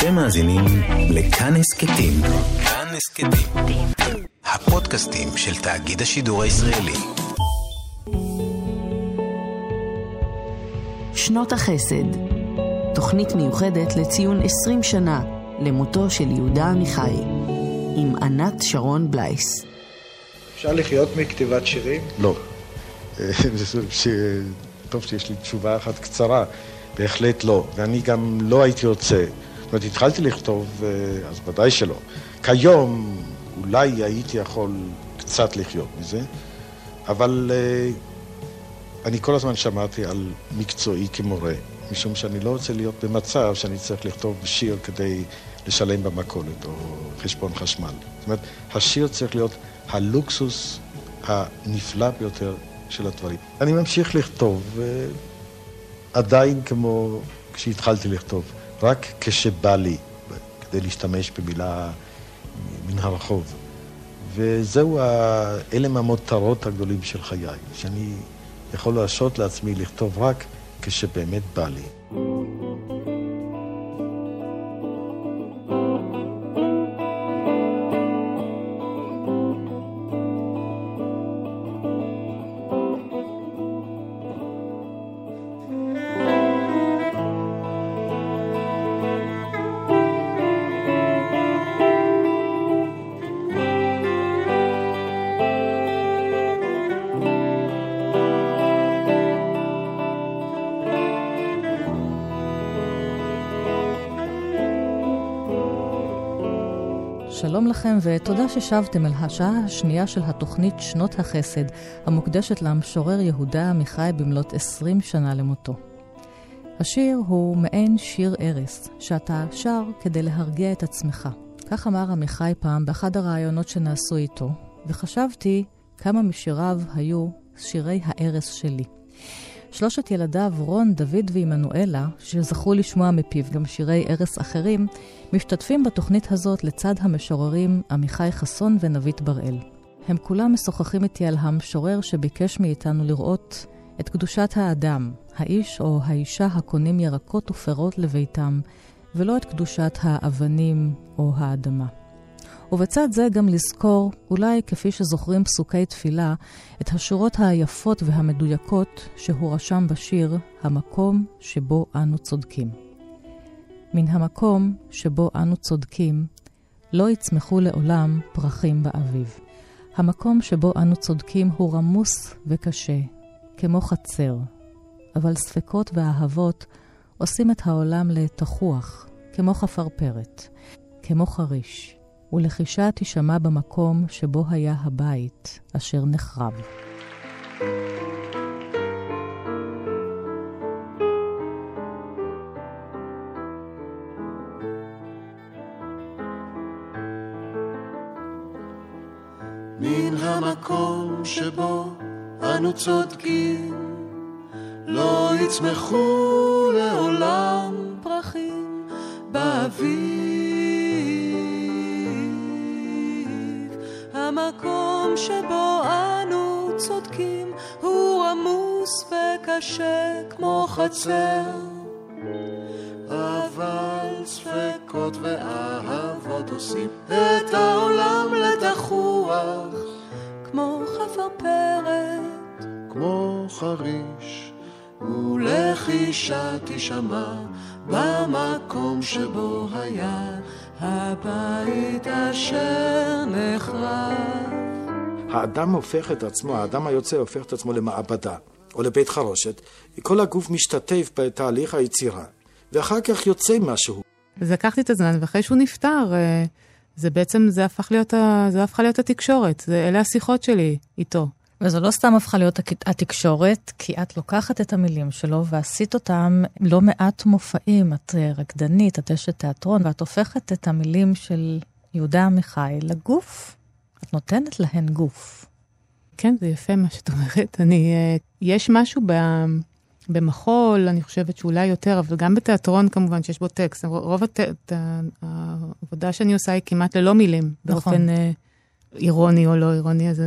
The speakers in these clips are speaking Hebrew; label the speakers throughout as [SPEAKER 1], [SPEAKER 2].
[SPEAKER 1] אתם מאזינים לכאן הסכתים. כאן הסכתים. הפודקאסטים של תאגיד השידור הישראלי.
[SPEAKER 2] שנות החסד, תוכנית מיוחדת לציון 20 שנה למותו של יהודה עמיחי, עם ענת שרון בלייס.
[SPEAKER 3] אפשר לחיות מכתיבת שירים?
[SPEAKER 4] לא. טוב שיש לי תשובה אחת קצרה. בהחלט לא. ואני גם לא הייתי רוצה. זאת אומרת, התחלתי לכתוב, אה, אז ודאי שלא. כיום אולי הייתי יכול קצת לחיות מזה, אבל אה, אני כל הזמן שמעתי על מקצועי כמורה, משום שאני לא רוצה להיות במצב שאני צריך לכתוב שיר כדי לשלם במכולת או חשבון חשמל. זאת אומרת, השיר צריך להיות הלוקסוס הנפלא ביותר של הדברים. אני ממשיך לכתוב, אה, עדיין כמו כשהתחלתי לכתוב, רק כשבא לי, כדי להשתמש במילה מן הרחוב. וזהו, אלה מהמותרות הגדולים של חיי, שאני יכול להרשות לעצמי לכתוב רק כשבאמת בא לי.
[SPEAKER 5] שלום לכם ותודה ששבתם אל השעה השנייה של התוכנית שנות החסד, המוקדשת למשורר יהודה עמיחי במלאת 20 שנה למותו. השיר הוא מעין שיר ערש, שאתה שר כדי להרגיע את עצמך. כך אמר עמיחי פעם באחד הראיונות שנעשו איתו, וחשבתי כמה משיריו היו שירי הערש שלי. שלושת ילדיו, רון, דוד ועמנואלה, שזכו לשמוע מפיו גם שירי ערש אחרים, משתתפים בתוכנית הזאת לצד המשוררים עמיחי חסון ונבית בראל. הם כולם משוחחים איתי על המשורר שביקש מאיתנו לראות את קדושת האדם, האיש או האישה הקונים ירקות ופירות לביתם, ולא את קדושת האבנים או האדמה. ובצד זה גם לזכור, אולי כפי שזוכרים פסוקי תפילה, את השורות היפות והמדויקות שהוא רשם בשיר "המקום שבו אנו צודקים". מן המקום שבו אנו צודקים, לא יצמחו לעולם פרחים באביב. המקום שבו אנו צודקים הוא רמוס וקשה, כמו חצר, אבל ספקות ואהבות עושים את העולם לתחוח, כמו חפרפרת, כמו חריש. ולחישה תישמע במקום שבו היה הבית אשר נחרב.
[SPEAKER 6] מן המקום שבו אנו צודקים, לא יצמחו לעולם פרחים באוויר. המקום שבו אנו צודקים הוא עמוס וקשה כמו חצר. אבל ספקות ואהבות עושים את העולם לתחוח חריש, ולחישה תשמע במקום שבו היה הבית אשר נחרב.
[SPEAKER 7] האדם הופך את עצמו, האדם היוצא הופך את עצמו למעבדה או לבית חרושת, כל הגוף משתתף בתהליך היצירה, ואחר כך יוצא משהו.
[SPEAKER 8] אז לקחתי את הזמן, ואחרי שהוא נפטר, אה, זה בעצם, זה הפך להיות, זה הפכה להיות התקשורת, זה, אלה השיחות שלי איתו.
[SPEAKER 5] וזו לא סתם הפכה להיות התקשורת, כי את לוקחת את המילים שלו ועשית אותם לא מעט מופעים. את אה, רקדנית, את אשת תיאטרון, ואת הופכת את המילים של יהודה עמיחי לגוף. את נותנת להן גוף.
[SPEAKER 8] כן, זה יפה מה שאת אומרת. אני, אה, יש משהו ב, במחול, אני חושבת שאולי יותר, אבל גם בתיאטרון כמובן, שיש בו טקסט. רוב הת, העבודה שאני עושה היא כמעט ללא מילים, נכון. באופן אה, אירוני או לא אירוני. אז...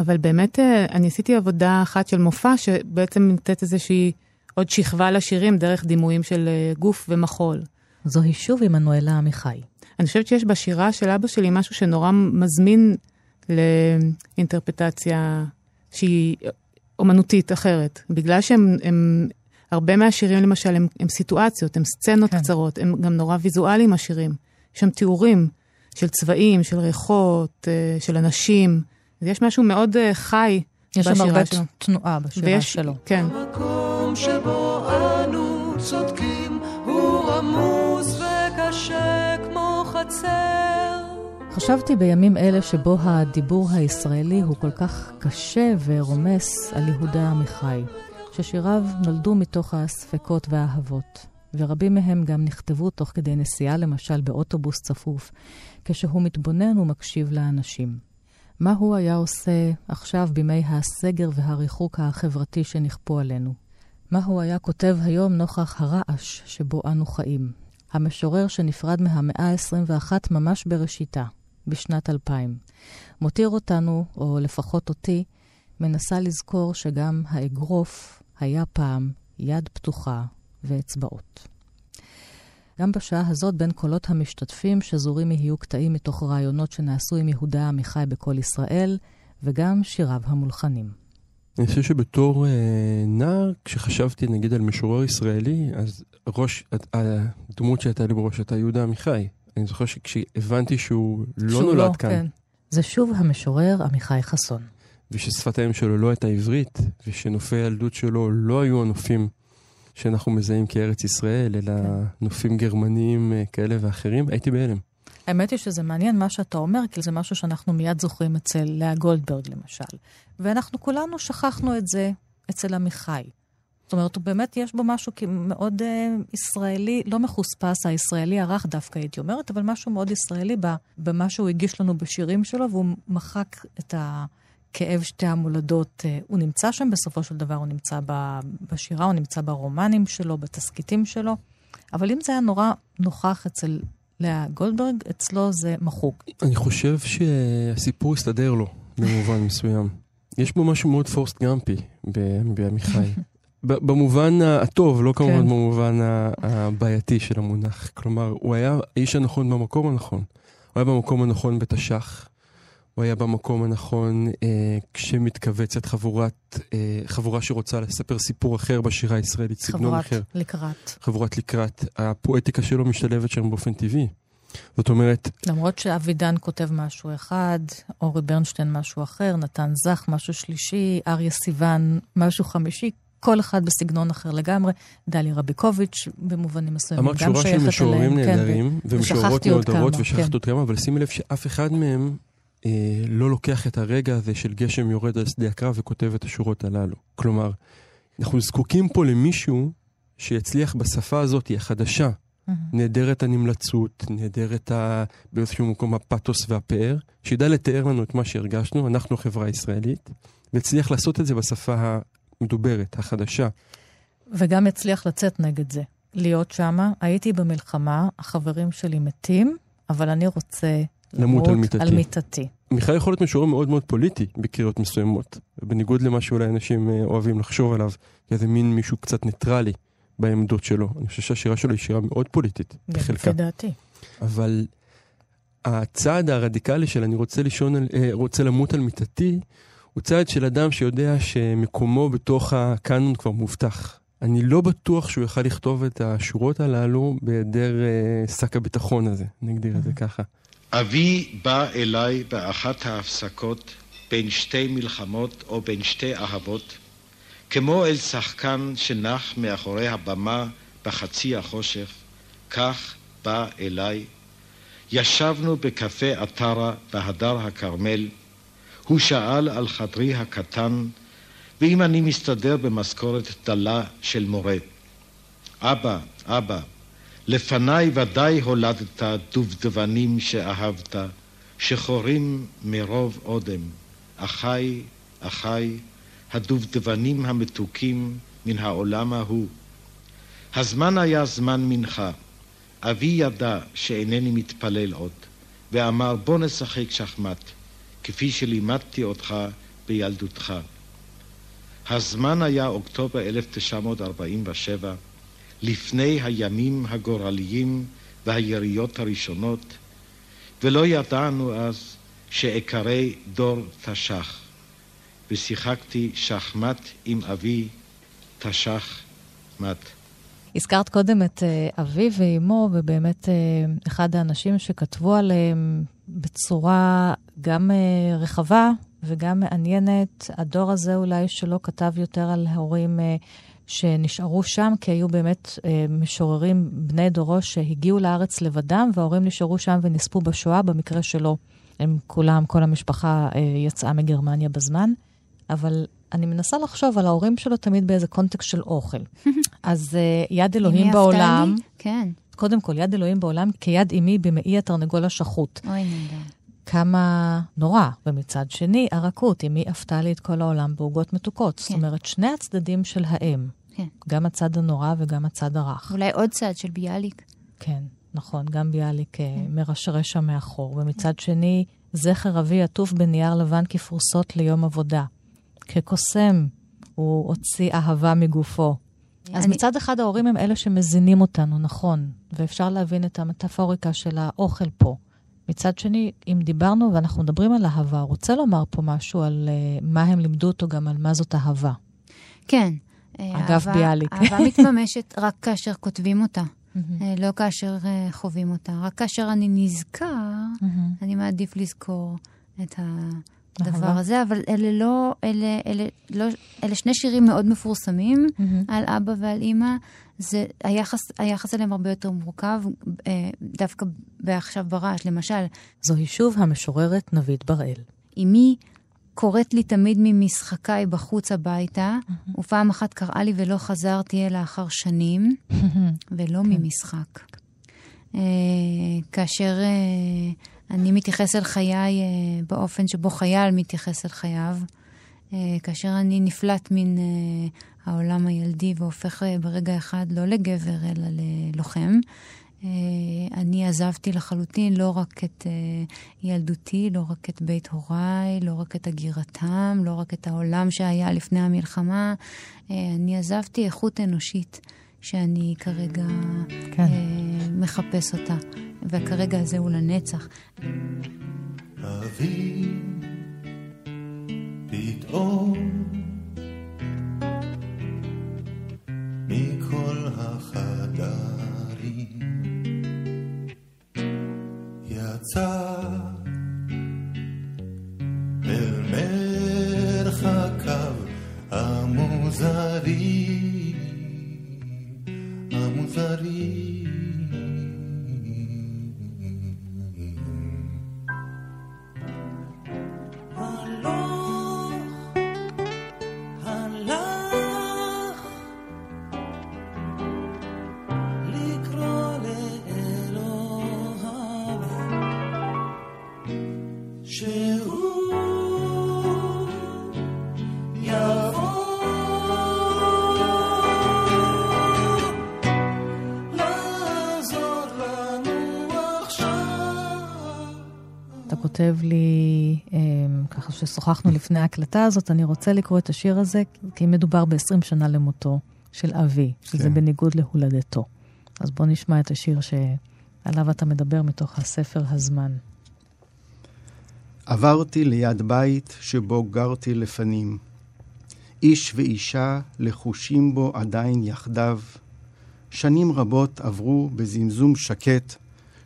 [SPEAKER 8] אבל באמת, אה, אני עשיתי עבודה אחת של מופע, שבעצם נותנת איזושהי עוד שכבה לשירים דרך דימויים של אה, גוף ומחול.
[SPEAKER 5] זוהי שוב עמנואלה עמיחי.
[SPEAKER 8] אני חושבת שיש בשירה של אבא שלי משהו שנורא מזמין לאינטרפטציה שהיא אומנותית אחרת. בגלל שהם, הם, הרבה מהשירים למשל הם, הם סיטואציות, הם סצנות כן. קצרות, הם גם נורא ויזואליים השירים. יש שם תיאורים של צבעים, של ריחות, אה, של אנשים. יש משהו מאוד אה, חי
[SPEAKER 5] יש שם הרבה תנועה בשירה ויש, שלו.
[SPEAKER 8] כן.
[SPEAKER 6] המקום שבו אנו צודקים הוא עמוס וקשה כמו חצר.
[SPEAKER 5] חשבתי בימים אלה שבו הדיבור הישראלי הוא כל כך קשה ורומס על יהודה עמיחי, ששיריו נולדו מתוך הספקות והאהבות, ורבים מהם גם נכתבו תוך כדי נסיעה למשל באוטובוס צפוף, כשהוא מתבונן ומקשיב לאנשים. מה הוא היה עושה עכשיו בימי הסגר והריחוק החברתי שנכפו עלינו? מה הוא היה כותב היום נוכח הרעש שבו אנו חיים? המשורר שנפרד מהמאה ה-21 ממש בראשיתה, בשנת 2000. מותיר אותנו, או לפחות אותי, מנסה לזכור שגם האגרוף היה פעם יד פתוחה ואצבעות. גם בשעה הזאת בין קולות המשתתפים שזורים יהיו קטעים מתוך רעיונות שנעשו עם יהודה עמיחי בקול ישראל, וגם שיריו המולחנים.
[SPEAKER 9] אני חושב שבתור אה, נער, כשחשבתי נגיד על משורר ישראלי, אז ראש, הדמות שהייתה לי בראש הייתה יהודה עמיחי. אני זוכר שכשהבנתי שהוא לא שהוא נולד לא, כאן. כן.
[SPEAKER 5] זה שוב המשורר עמיחי חסון.
[SPEAKER 9] וששפת האם שלו לא הייתה עברית, ושנופי הילדות שלו לא היו הנופים שאנחנו מזהים כארץ ישראל, אלא כן. נופים גרמניים אה, כאלה ואחרים, הייתי בהלם.
[SPEAKER 5] האמת היא שזה מעניין מה שאתה אומר, כי זה משהו שאנחנו מיד זוכרים אצל לאה גולדברג למשל. ואנחנו כולנו שכחנו את זה אצל עמיחי. זאת אומרת, באמת יש בו משהו מאוד uh, ישראלי, לא מחוספס, הישראלי הרך דווקא הייתי אומרת, אבל משהו מאוד ישראלי במה שהוא הגיש לנו בשירים שלו, והוא מחק את ה... כאב שתי המולדות, אה, הוא נמצא שם בסופו של דבר, הוא נמצא בשירה, הוא נמצא ברומנים שלו, בתסכיתים שלו, אבל אם זה היה נורא נוכח אצל לאה גולדברג, אצלו זה מחוק.
[SPEAKER 9] אני חושב שהסיפור הסתדר לו במובן מסוים. יש בו משהו מאוד פורסט גרמפי בעמיחי. במובן הטוב, לא כמובן כן. במובן הבעייתי של המונח. כלומר, הוא היה האיש הנכון במקום הנכון. הוא היה במקום הנכון בתש"ח. הוא היה במקום הנכון אה, כשמתכווצת חבורת, אה, חבורה שרוצה לספר סיפור אחר בשירה הישראלית, סגנון אחר.
[SPEAKER 5] חבורת לקראת.
[SPEAKER 9] חבורת לקראת. הפואטיקה שלו משתלבת שם באופן טבעי. זאת אומרת...
[SPEAKER 5] למרות שאבידן כותב משהו אחד, אורי ברנשטיין משהו אחר, נתן זך משהו שלישי, אריה סיוון משהו חמישי, כל אחד בסגנון אחר לגמרי. דליה רביקוביץ' במובנים מסוימים
[SPEAKER 9] גם שייכת אליהם. אמרת שורה של משוררים כן, נהדרים, כן, ומשוררות נהדרות, ושכחת. עוד כמה, אבל שימי לב שאף אחד מהם אה, לא לוקח את הרגע הזה של גשם יורד על שדה הקרב וכותב את השורות הללו. כלומר, אנחנו זקוקים פה למישהו שיצליח בשפה הזאת, החדשה, mm-hmm. נהדרת הנמלצות, נהדרת ה... באיזשהו מקום הפתוס והפאר, שידע לתאר לנו את מה שהרגשנו, אנחנו החברה הישראלית, והצליח לעשות את זה בשפה המדוברת, החדשה.
[SPEAKER 5] וגם הצליח לצאת נגד זה. להיות שמה, הייתי במלחמה, החברים שלי מתים, אבל אני רוצה
[SPEAKER 9] למות על מיטתי.
[SPEAKER 5] על מיטתי.
[SPEAKER 9] מיכאל יכול להיות משורר מאוד מאוד פוליטי בקריאות מסוימות, בניגוד למה שאולי אנשים אה, אוהבים לחשוב עליו, כאיזה מין מישהו קצת ניטרלי בעמדות שלו. אני חושב שהשירה שלו היא שירה מאוד פוליטית, בחלקה.
[SPEAKER 5] לפי דעתי.
[SPEAKER 9] אבל הצעד הרדיקלי של אני רוצה לישון, על, אה, רוצה למות על מיטתי, הוא צעד של אדם שיודע שמקומו בתוך הקאנון כבר מובטח. אני לא בטוח שהוא יוכל לכתוב את השורות הללו בהיעדר אה, שק הביטחון הזה, נגדיר את זה ככה.
[SPEAKER 4] אבי בא אליי באחת ההפסקות בין שתי מלחמות או בין שתי אהבות, כמו אל שחקן שנח מאחורי הבמה בחצי החושך, כך בא אליי. ישבנו בקפה עטרה בהדר הכרמל, הוא שאל על חדרי הקטן, ואם אני מסתדר במשכורת דלה של מורה. אבא, אבא, לפניי ודאי הולדת דובדבנים שאהבת, שחורים מרוב אודם. אחי, אחי, הדובדבנים המתוקים מן העולם ההוא. הזמן היה זמן מנחה. אבי ידע שאינני מתפלל עוד, ואמר בוא נשחק שחמט, כפי שלימדתי אותך בילדותך. הזמן היה אוקטובר 1947, לפני הימים הגורליים והיריות הראשונות, ולא ידענו אז שאקרא דור תש"ח, ושיחקתי שחמט עם אבי, תש"ח מת.
[SPEAKER 5] הזכרת קודם את uh, אבי ואימו, ובאמת uh, אחד האנשים שכתבו עליהם בצורה גם uh, רחבה וגם מעניינת, הדור הזה אולי שלא כתב יותר על הורים שנשארו שם, כי היו באמת uh, משוררים בני דורו שהגיעו לארץ לבדם, וההורים נשארו שם ונספו בשואה, במקרה שלו. הם כולם, כל המשפחה uh, יצאה מגרמניה בזמן. אבל אני מנסה לחשוב על ההורים שלו תמיד באיזה קונטקסט של אוכל. אז uh, יד אלוהים בעולם...
[SPEAKER 10] כן.
[SPEAKER 5] קודם כל, יד אלוהים בעולם כיד אמי במעי התרנגול השחוט.
[SPEAKER 10] אוי, נהדר.
[SPEAKER 5] כמה נורא. ומצד שני, הרכות, אמי עפתה לי את כל העולם בעוגות מתוקות. כן. זאת אומרת, שני הצדדים של האם.
[SPEAKER 10] כן.
[SPEAKER 5] גם הצד הנורא וגם הצד הרך.
[SPEAKER 10] אולי עוד צד של ביאליק.
[SPEAKER 5] כן, נכון, גם ביאליק אה, כן. מרשרש שם מאחור. ומצד שני, זכר אבי עטוף בנייר לבן כפרוסות ליום עבודה. כקוסם, הוא הוציא אהבה מגופו. אז אני... מצד אחד ההורים הם אלה שמזינים אותנו, נכון, ואפשר להבין את המטאפוריקה של האוכל פה. מצד שני, אם דיברנו ואנחנו מדברים על אהבה, רוצה לומר פה משהו על uh, מה הם לימדו אותו, גם על מה זאת אהבה.
[SPEAKER 10] כן.
[SPEAKER 5] אגב אהבה, ביאליק.
[SPEAKER 10] אהבה מתממשת רק כאשר כותבים אותה, לא כאשר uh, חווים אותה. רק כאשר אני נזכר, אני מעדיף לזכור את. הדבר הזה, אבל אלה לא, אלה, אלה, לא, אלה שני שירים מאוד מפורסמים mm-hmm. על אבא ועל אימא. זה, היחס, היחס אליהם הרבה יותר מורכב, אה, דווקא בעכשיו ברעש, למשל.
[SPEAKER 5] זוהי שוב המשוררת נבית בראל.
[SPEAKER 10] אמי קוראת לי תמיד ממשחקיי בחוץ הביתה, mm-hmm. ופעם אחת קראה לי ולא חזרתי אלא אחר שנים, mm-hmm. ולא כן. ממשחק. אה, כאשר... אה, אני מתייחס אל חיי אה, באופן שבו חייל מתייחס אל חייו. כאשר אני נפלט מן העולם הילדי והופך ברגע אחד לא לגבר אלא ללוחם, אני עזבתי לחלוטין לא רק את ילדותי, לא רק את בית הוריי, לא רק את הגירתם, לא רק את העולם שהיה לפני המלחמה, אני עזבתי איכות אנושית שאני כרגע כן. מחפש אותה. וכרגע הזה הוא לנצח. אבי, פתאום מכל החדרים יצא אל מרחקיו המוזרים, המוזרים
[SPEAKER 5] כותב לי, אמ, ככה ששוחחנו לפני ההקלטה הזאת, אני רוצה לקרוא את השיר הזה, כי מדובר ב-20 שנה למותו של אבי, כן. שזה בניגוד להולדתו. אז בוא נשמע את השיר שעליו אתה מדבר מתוך הספר הזמן.
[SPEAKER 11] עברתי ליד בית שבו גרתי לפנים. איש ואישה לחושים בו עדיין יחדיו. שנים רבות עברו בזמזום שקט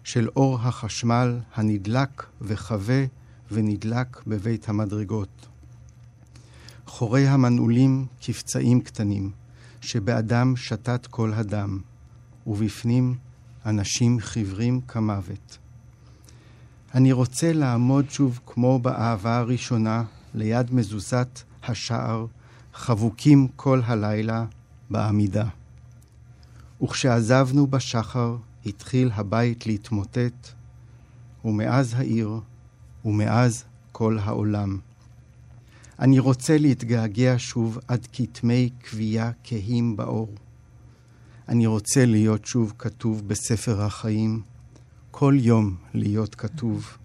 [SPEAKER 11] של אור החשמל הנדלק וחווה ונדלק בבית המדרגות. חורי המנעולים כפצעים קטנים, שבאדם שתת כל הדם, ובפנים אנשים חיוורים כמוות. אני רוצה לעמוד שוב כמו באהבה הראשונה, ליד מזוזת השער, חבוקים כל הלילה בעמידה. וכשעזבנו בשחר, התחיל הבית להתמוטט, ומאז העיר, ומאז כל העולם. אני רוצה להתגעגע שוב עד כתמי כבייה כהים באור. אני רוצה להיות שוב כתוב בספר החיים, כל יום להיות כתוב,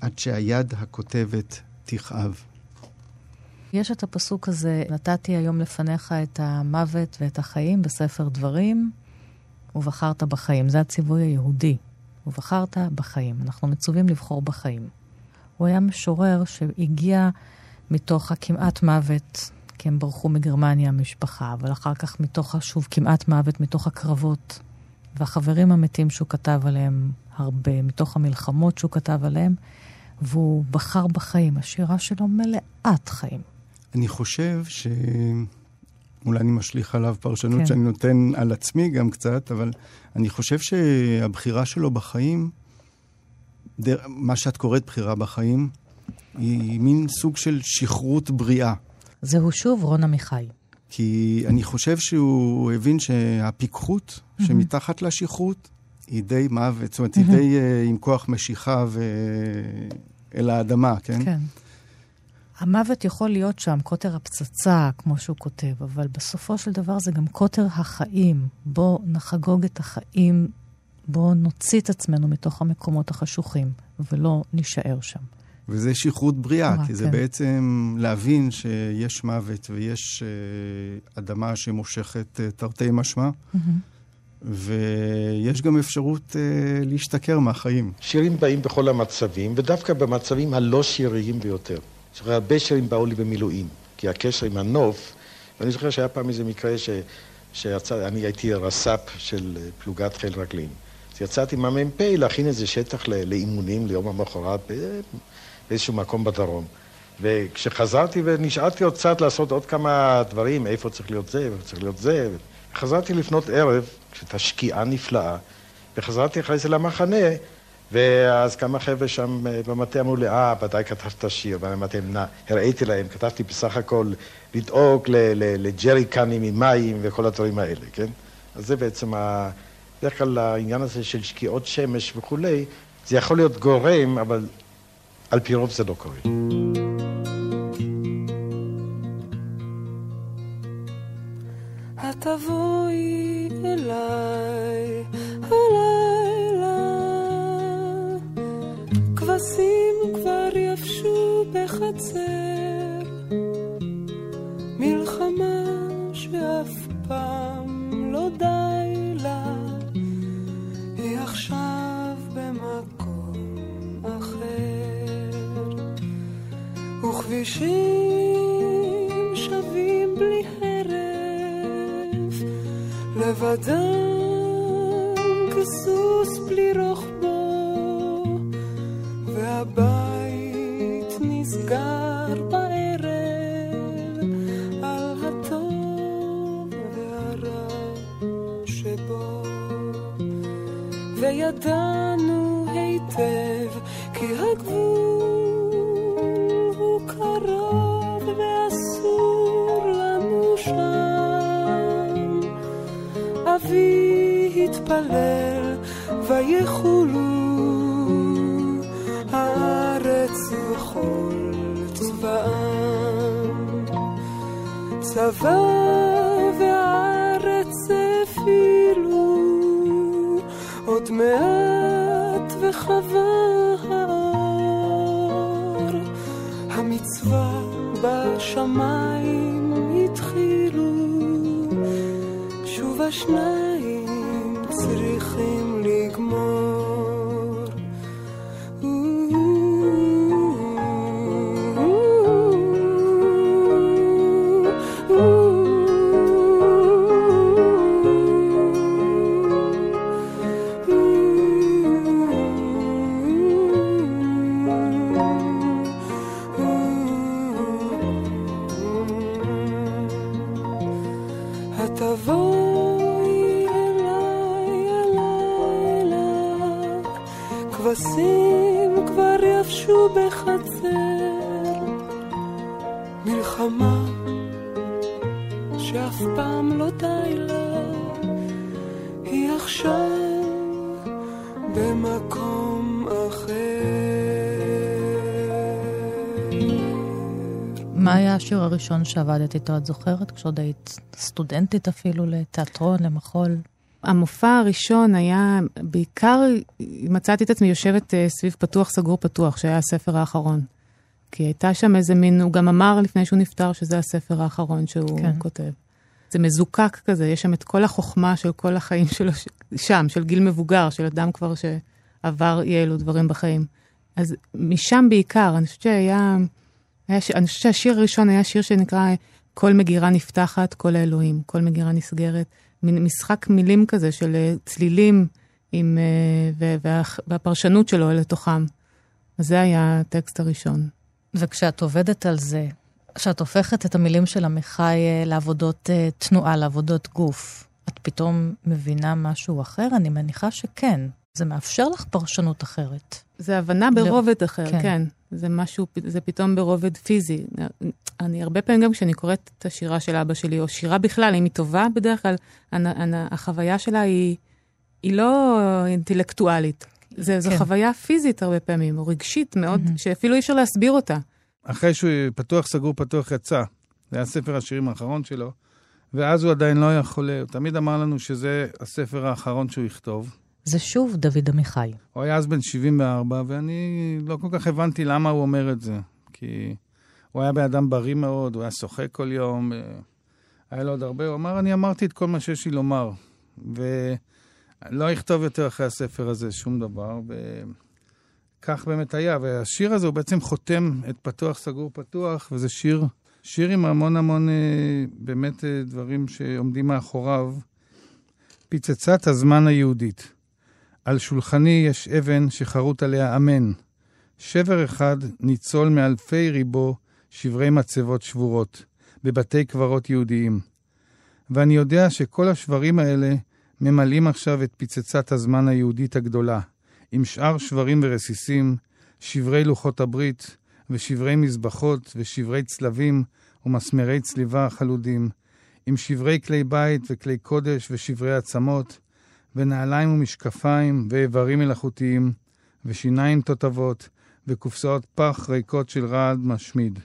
[SPEAKER 11] עד שהיד הכותבת תכאב.
[SPEAKER 5] יש את הפסוק הזה, נתתי היום לפניך את המוות ואת החיים בספר דברים, ובחרת בחיים. זה הציווי היהודי. ובחרת בחיים. אנחנו מצווים לבחור בחיים. הוא היה משורר שהגיע מתוך הכמעט מוות, כי הם ברחו מגרמניה, המשפחה, אבל אחר כך מתוך, שוב, כמעט מוות, מתוך הקרבות, והחברים המתים שהוא כתב עליהם הרבה, מתוך המלחמות שהוא כתב עליהם, והוא בחר בחיים. השירה שלו מלאת חיים.
[SPEAKER 11] אני חושב ש... אולי אני משליך עליו פרשנות כן. שאני נותן על עצמי גם קצת, אבל אני חושב שהבחירה שלו בחיים, דר... מה שאת קוראת בחירה בחיים, היא מין סוג של שכרות בריאה.
[SPEAKER 5] זהו שוב רון עמיחי.
[SPEAKER 11] כי אני חושב שהוא הבין שהפיקחות mm-hmm. שמתחת לשכרות היא די מוות, זאת אומרת, mm-hmm. היא די uh, עם כוח משיכה ו... אל האדמה, כן?
[SPEAKER 5] כן. המוות יכול להיות שם, קוטר הפצצה, כמו שהוא כותב, אבל בסופו של דבר זה גם קוטר החיים. בואו נחגוג את החיים, בואו נוציא את עצמנו מתוך המקומות החשוכים, ולא נישאר שם.
[SPEAKER 11] וזה שכרות בריאה, כי כן. זה בעצם להבין שיש מוות ויש uh, אדמה שמושכת uh, תרתי משמע, mm-hmm. ויש גם אפשרות uh, להשתכר מהחיים.
[SPEAKER 4] שירים באים בכל המצבים, ודווקא במצבים הלא שיריים ביותר. אני זוכר, הרבה שירים באו לי במילואים, כי הקשר עם הנוף, ואני זוכר שהיה פעם איזה מקרה ש, שיצא, אני הייתי רס"פ של פלוגת חיל רגלים. אז יצאתי עם המ"פ להכין איזה שטח לאימונים ליום המחרת באיזשהו מקום בדרום. וכשחזרתי ונשארתי עוד קצת לעשות עוד כמה דברים, איפה צריך להיות זה, איפה צריך להיות זה, חזרתי לפנות ערב, כשהייתה שקיעה נפלאה, וחזרתי אחרי זה למחנה, ואז כמה חבר'ה שם אה, במטה אמרו לי, אה, ודאי כתבת שיר, ואמרתי להם, הראיתי להם, כתבתי בסך הכל לדאוג לג'ריקנים עם מים וכל הדברים האלה, כן? אז זה בעצם, ה... בדרך כלל העניין הזה של שקיעות שמש וכולי, זה יכול להיות גורם, אבל על פי רוב זה לא קורה.
[SPEAKER 6] תבואי אליי הלילה כבשים כבר יבשו בחצר. מלחמה שאף פעם לא די לה. היא עכשיו במקום אחר. וכבישים שווים בלי הרף. לבדם כסוס בלי רוחבו כבשים כבר יבשו בחצר, מלחמה שאף פעם לא די לה, היא עכשיו במקום אחר.
[SPEAKER 5] מה היה השיר הראשון שעבדת איתו, את זוכרת? כשעוד היית סטודנטית אפילו לתיאטרון, למחול?
[SPEAKER 8] המופע הראשון היה, בעיקר מצאתי את עצמי יושבת uh, סביב פתוח, סגור, פתוח, שהיה הספר האחרון. כי הייתה שם איזה מין, הוא גם אמר לפני שהוא נפטר שזה הספר האחרון שהוא כן. כותב. זה מזוקק כזה, יש שם את כל החוכמה של כל החיים שלו שם, של גיל מבוגר, של אדם כבר שעבר אי אלו דברים בחיים. אז משם בעיקר, אני חושבת שהיה, היה, אני חושבת שהשיר הראשון היה שיר שנקרא כל מגירה נפתחת, כל האלוהים, כל מגירה נסגרת. מין משחק מילים כזה של אה, צלילים עם, אה, וה, והפרשנות שלו לתוכם. אז זה היה הטקסט הראשון.
[SPEAKER 5] וכשאת עובדת על זה, כשאת הופכת את המילים של עמיחי אה, לעבודות תנועה, לעבודות גוף, את פתאום מבינה משהו אחר? אני מניחה שכן. זה מאפשר לך פרשנות אחרת.
[SPEAKER 8] זה הבנה ברובד לא, אחר, כן. כן. זה משהו, זה פתאום ברובד פיזי. אני הרבה פעמים גם כשאני קוראת את השירה של אבא שלי, או שירה בכלל, אם היא טובה, בדרך כלל החוויה שלה היא, היא לא אינטלקטואלית. זה, זו כן. חוויה פיזית הרבה פעמים, או רגשית מאוד, mm-hmm. שאפילו אי אפשר להסביר אותה.
[SPEAKER 12] אחרי שהוא פתוח, סגור, פתוח, יצא. זה היה ספר השירים האחרון שלו, ואז הוא עדיין לא היה חולה. הוא תמיד אמר לנו שזה הספר האחרון שהוא יכתוב.
[SPEAKER 5] זה שוב דוד עמיחי.
[SPEAKER 12] הוא היה אז בן 74, ואני לא כל כך הבנתי למה הוא אומר את זה. כי הוא היה בן אדם בריא מאוד, הוא היה שוחק כל יום, אה, היה לו עוד הרבה. הוא אמר, אני אמרתי את כל מה שיש לי לומר. ולא אכתוב יותר אחרי הספר הזה שום דבר. וכך באמת היה. והשיר הזה הוא בעצם חותם את פתוח, סגור, פתוח, וזה שיר, שיר עם המון המון אה, באמת אה, דברים שעומדים מאחוריו. פצצת הזמן היהודית. על שולחני יש אבן שחרוט עליה אמן. שבר אחד ניצול מאלפי ריבו שברי מצבות שבורות, בבתי קברות יהודיים. ואני יודע שכל השברים האלה ממלאים עכשיו את פצצת הזמן היהודית הגדולה, עם שאר שברים ורסיסים, שברי לוחות הברית, ושברי מזבחות, ושברי צלבים, ומסמרי צליבה חלודים, עם שברי כלי בית וכלי קודש ושברי עצמות, ונעליים ומשקפיים, ואיברים מלאכותיים, ושיניים תותבות, וקופסאות פח ריקות של רעד משמיד.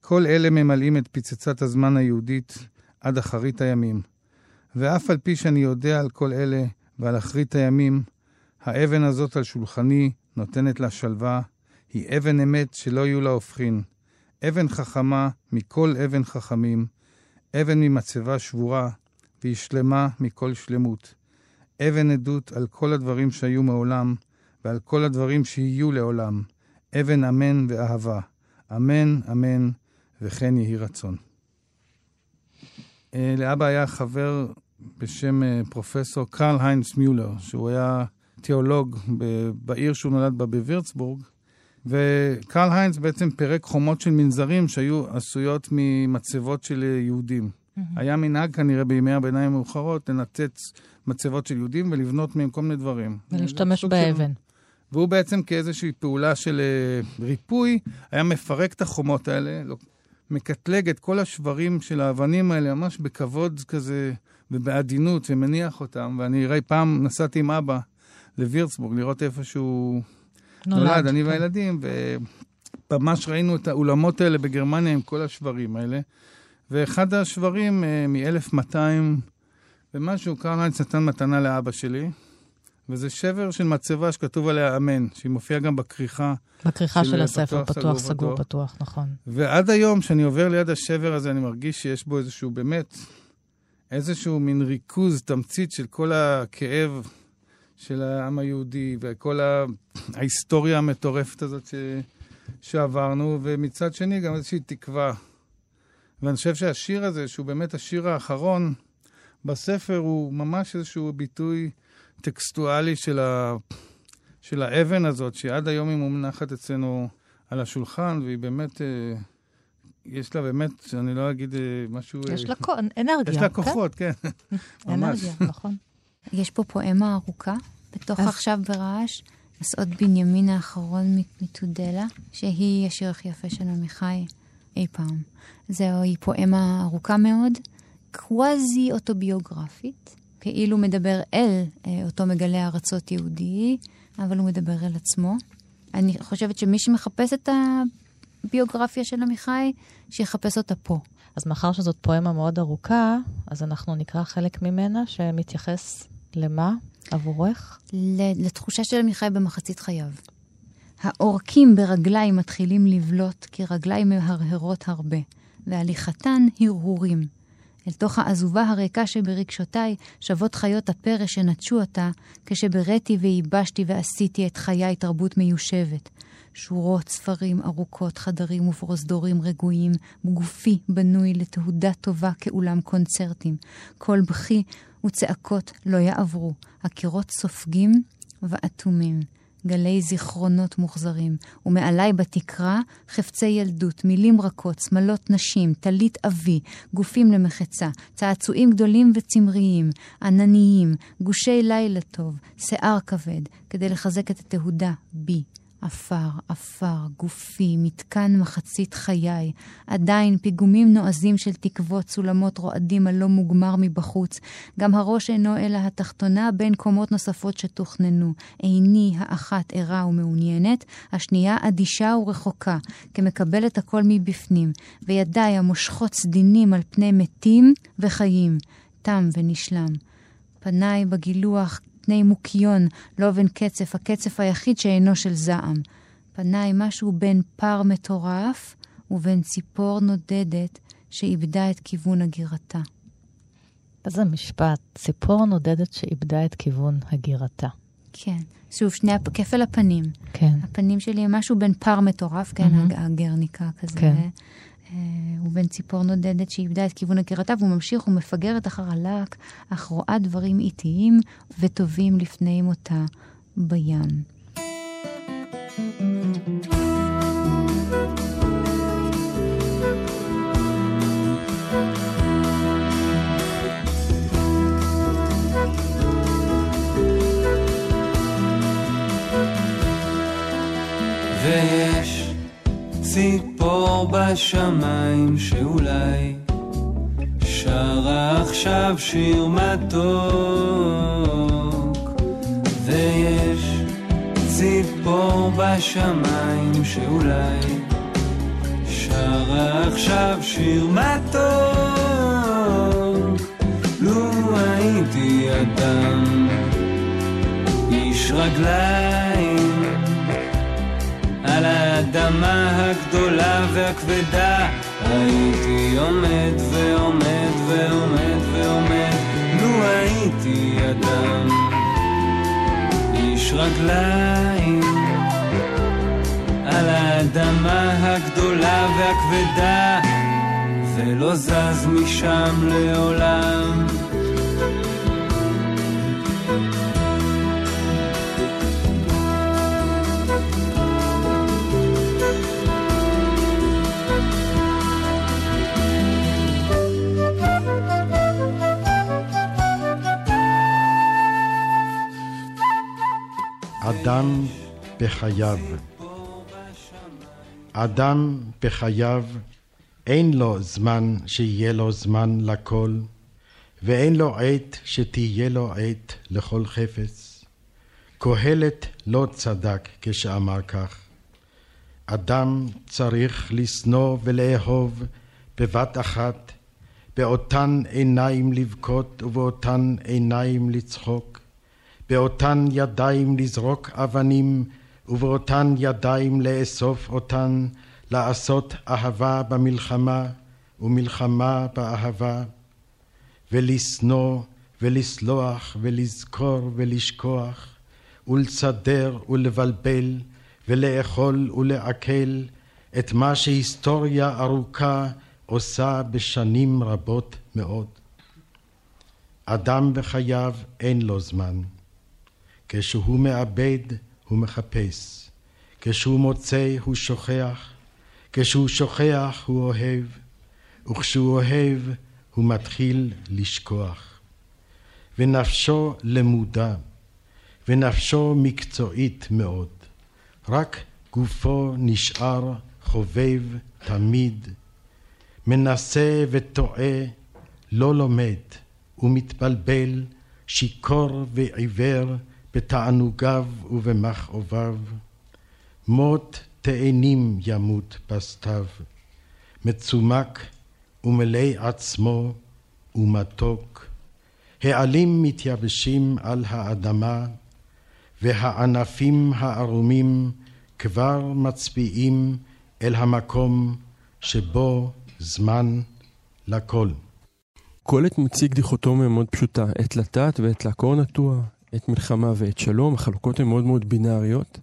[SPEAKER 12] כל אלה ממלאים את פצצת הזמן היהודית עד אחרית הימים. ואף על פי שאני יודע על כל אלה ועל אחרית הימים, האבן הזאת על שולחני נותנת לה שלווה, היא אבן אמת שלא יהיו לה הופכין. אבן חכמה מכל אבן חכמים, אבן ממצבה שבורה, והיא שלמה מכל שלמות. אבן עדות על כל הדברים שהיו מעולם, ועל כל הדברים שיהיו לעולם. אבן אמן ואהבה. אמן, אמן, וכן יהי רצון. אה, לאבא היה חבר בשם אה, פרופסור קרל היינס מיולר, שהוא היה תיאולוג בעיר שהוא נולד בה בווירצבורג, וקרל היינס בעצם פירק חומות של מנזרים שהיו עשויות ממצבות של יהודים. Mm-hmm. היה מנהג כנראה בימי הביניים המאוחרות לנתץ מצבות של יהודים ולבנות מהם כל מיני דברים.
[SPEAKER 5] ולהשתמש באבן. של...
[SPEAKER 12] והוא בעצם כאיזושהי פעולה של uh, ריפוי, היה מפרק את החומות האלה, לא, מקטלג את כל השברים של האבנים האלה ממש בכבוד כזה ובעדינות, ומניח אותם. ואני ראי פעם נסעתי עם אבא לווירצבורג לראות איפה שהוא נולד, נולד אני כן. והילדים, וממש ראינו את האולמות האלה בגרמניה עם כל השברים האלה. ואחד השברים uh, מ-1200 ומשהו, קרל היינץ נתן מתנה לאבא שלי, וזה שבר של מצבה שכתוב עליה אמן, שהיא מופיעה גם בכריכה.
[SPEAKER 5] בכריכה של, של הספר, פתוח, פתוח סגור, פתוח, פתוח, נכון.
[SPEAKER 12] ועד היום, כשאני עובר ליד השבר הזה, אני מרגיש שיש בו איזשהו, באמת, איזשהו מין ריכוז, תמצית של כל הכאב של העם היהודי, וכל. ההיסטוריה המטורפת הזאת ש... שעברנו, ומצד שני גם איזושהי תקווה. ואני חושב שהשיר הזה, שהוא באמת השיר האחרון בספר, הוא ממש איזשהו ביטוי טקסטואלי של, ה... של האבן הזאת, שעד היום היא מונחת אצלנו על השולחן, והיא באמת, אה, יש לה באמת, אני לא אגיד אה, משהו...
[SPEAKER 5] יש לה אה, אנרגיה.
[SPEAKER 12] יש לה כוחות, כן,
[SPEAKER 5] כן. אנרגיה, נכון.
[SPEAKER 10] יש פה פואמה ארוכה, בתוך אז... עכשיו ברעש, מסעות בנימין האחרון מתודלה, שהיא השיר הכי יפה של עמיחי אי פעם. זוהי פואמה ארוכה מאוד, קוואזי אוטוביוגרפית. כאילו מדבר אל אה, אותו מגלה ארצות יהודי, אבל הוא מדבר אל עצמו. אני חושבת שמי שמחפש את הביוגרפיה של עמיחי, שיחפש אותה פה.
[SPEAKER 5] אז מאחר שזאת פואמה מאוד ארוכה, אז אנחנו נקרא חלק ממנה שמתייחס למה עבורך?
[SPEAKER 10] לתחושה של עמיחי במחצית חייו. העורקים ברגליים מתחילים לבלוט, כי רגליים מהרהרות הרבה, והליכתן הרהורים. אל תוך העזובה הריקה שברגשותיי, שוות חיות הפרא שנטשו אותה, כשבראתי וייבשתי ועשיתי את חיי תרבות מיושבת. שורות ספרים ארוכות, חדרים ופרוזדורים רגועים, גופי בנוי לתהודה טובה כאולם קונצרטים. כל בכי וצעקות לא יעברו, הקירות סופגים ואטומים. גלי זיכרונות מוחזרים, ומעליי בתקרה חפצי ילדות, מילים רכות, שמלות נשים, טלית אבי, גופים למחצה, צעצועים גדולים וצמריים, ענניים, גושי לילה טוב, שיער כבד, כדי לחזק את התהודה בי, עפר, עפר, גופי, מתקן מחצית חיי, עדיין פיגומים נועזים של תקוות, סולמות רועדים הלא מוגמר מבחוץ. גם הראש אינו אלא התחתונה בין קומות נוספות שתוכננו. עיני האחת ערה ומעוניינת, השנייה אדישה ורחוקה, כמקבלת הכל מבפנים, וידיי המושכות סדינים על פני מתים וחיים. תם ונשלם. פניי בגילוח פני מוקיון, לא בין קצף, הקצף היחיד שאינו של זעם. פניי משהו בין פר מטורף ובין ציפור נודדת שאיבדה את כיוון הגירתה.
[SPEAKER 5] איזה משפט, ציפור נודדת שאיבדה את כיוון הגירתה.
[SPEAKER 10] כן. שוב, שני, כפל הפנים.
[SPEAKER 5] כן.
[SPEAKER 10] הפנים שלי הם משהו בין פר מטורף, כן, mm-hmm. הגרניקה כזה.
[SPEAKER 5] כן.
[SPEAKER 10] אה, ובין ציפור נודדת שאיבדה את כיוון הגירתה, והוא ממשיך ומפגרת אחר הלק, אך רואה דברים איטיים וטובים לפני מותה בים.
[SPEAKER 13] ויש ציפור בשמיים שאולי שרה עכשיו שיר מתוק. ויש ציפור בשמיים שאולי שרה עכשיו שיר מתוק. לו הייתי אדם איש רגליים על האדמה הגדולה והכבדה. הייתי עומד ועומד ועומד ועומד לו הייתי אדם. איש רגליים על האדמה הגדולה והכבדה ולא זז משם לעולם
[SPEAKER 4] אדם בחייו. אדם בחייו אין לו זמן שיהיה לו זמן לכל, ואין לו עת שתהיה לו עת לכל חפץ. קהלת לא צדק כשאמר כך. אדם צריך לשנוא ולאהוב בבת אחת, באותן עיניים לבכות ובאותן עיניים לצחוק, באותן ידיים לזרוק אבנים, ובאותן ידיים לאסוף אותן, לעשות אהבה במלחמה, ומלחמה באהבה, ולשנוא, ולסלוח, ולזכור, ולשכוח, ולסדר, ולבלבל, ולאכול ולעכל את מה שהיסטוריה ארוכה עושה בשנים רבות מאוד. אדם בחייו אין לו זמן. כשהוא מאבד, הוא מחפש. כשהוא מוצא, הוא שוכח. כשהוא שוכח, הוא אוהב. וכשהוא אוהב, הוא מתחיל לשכוח. ונפשו למודה, ונפשו מקצועית מאוד. רק גופו נשאר חובב תמיד. מנסה וטועה, לא לומד, ומתבלבל, שיכור ועיוור, בתענוגיו ובמכאוביו, מות תאנים ימות בסתיו, מצומק ומלא עצמו ומתוק, העלים מתייבשים על האדמה, והענפים הערומים כבר מצביעים אל המקום שבו זמן לכל.
[SPEAKER 9] קהלת מציג דיכוטומיה מאוד פשוטה, עת לטעת ועת לעקור נטוע, עת מלחמה ועת שלום, החלוקות הן מאוד מאוד בינאריות.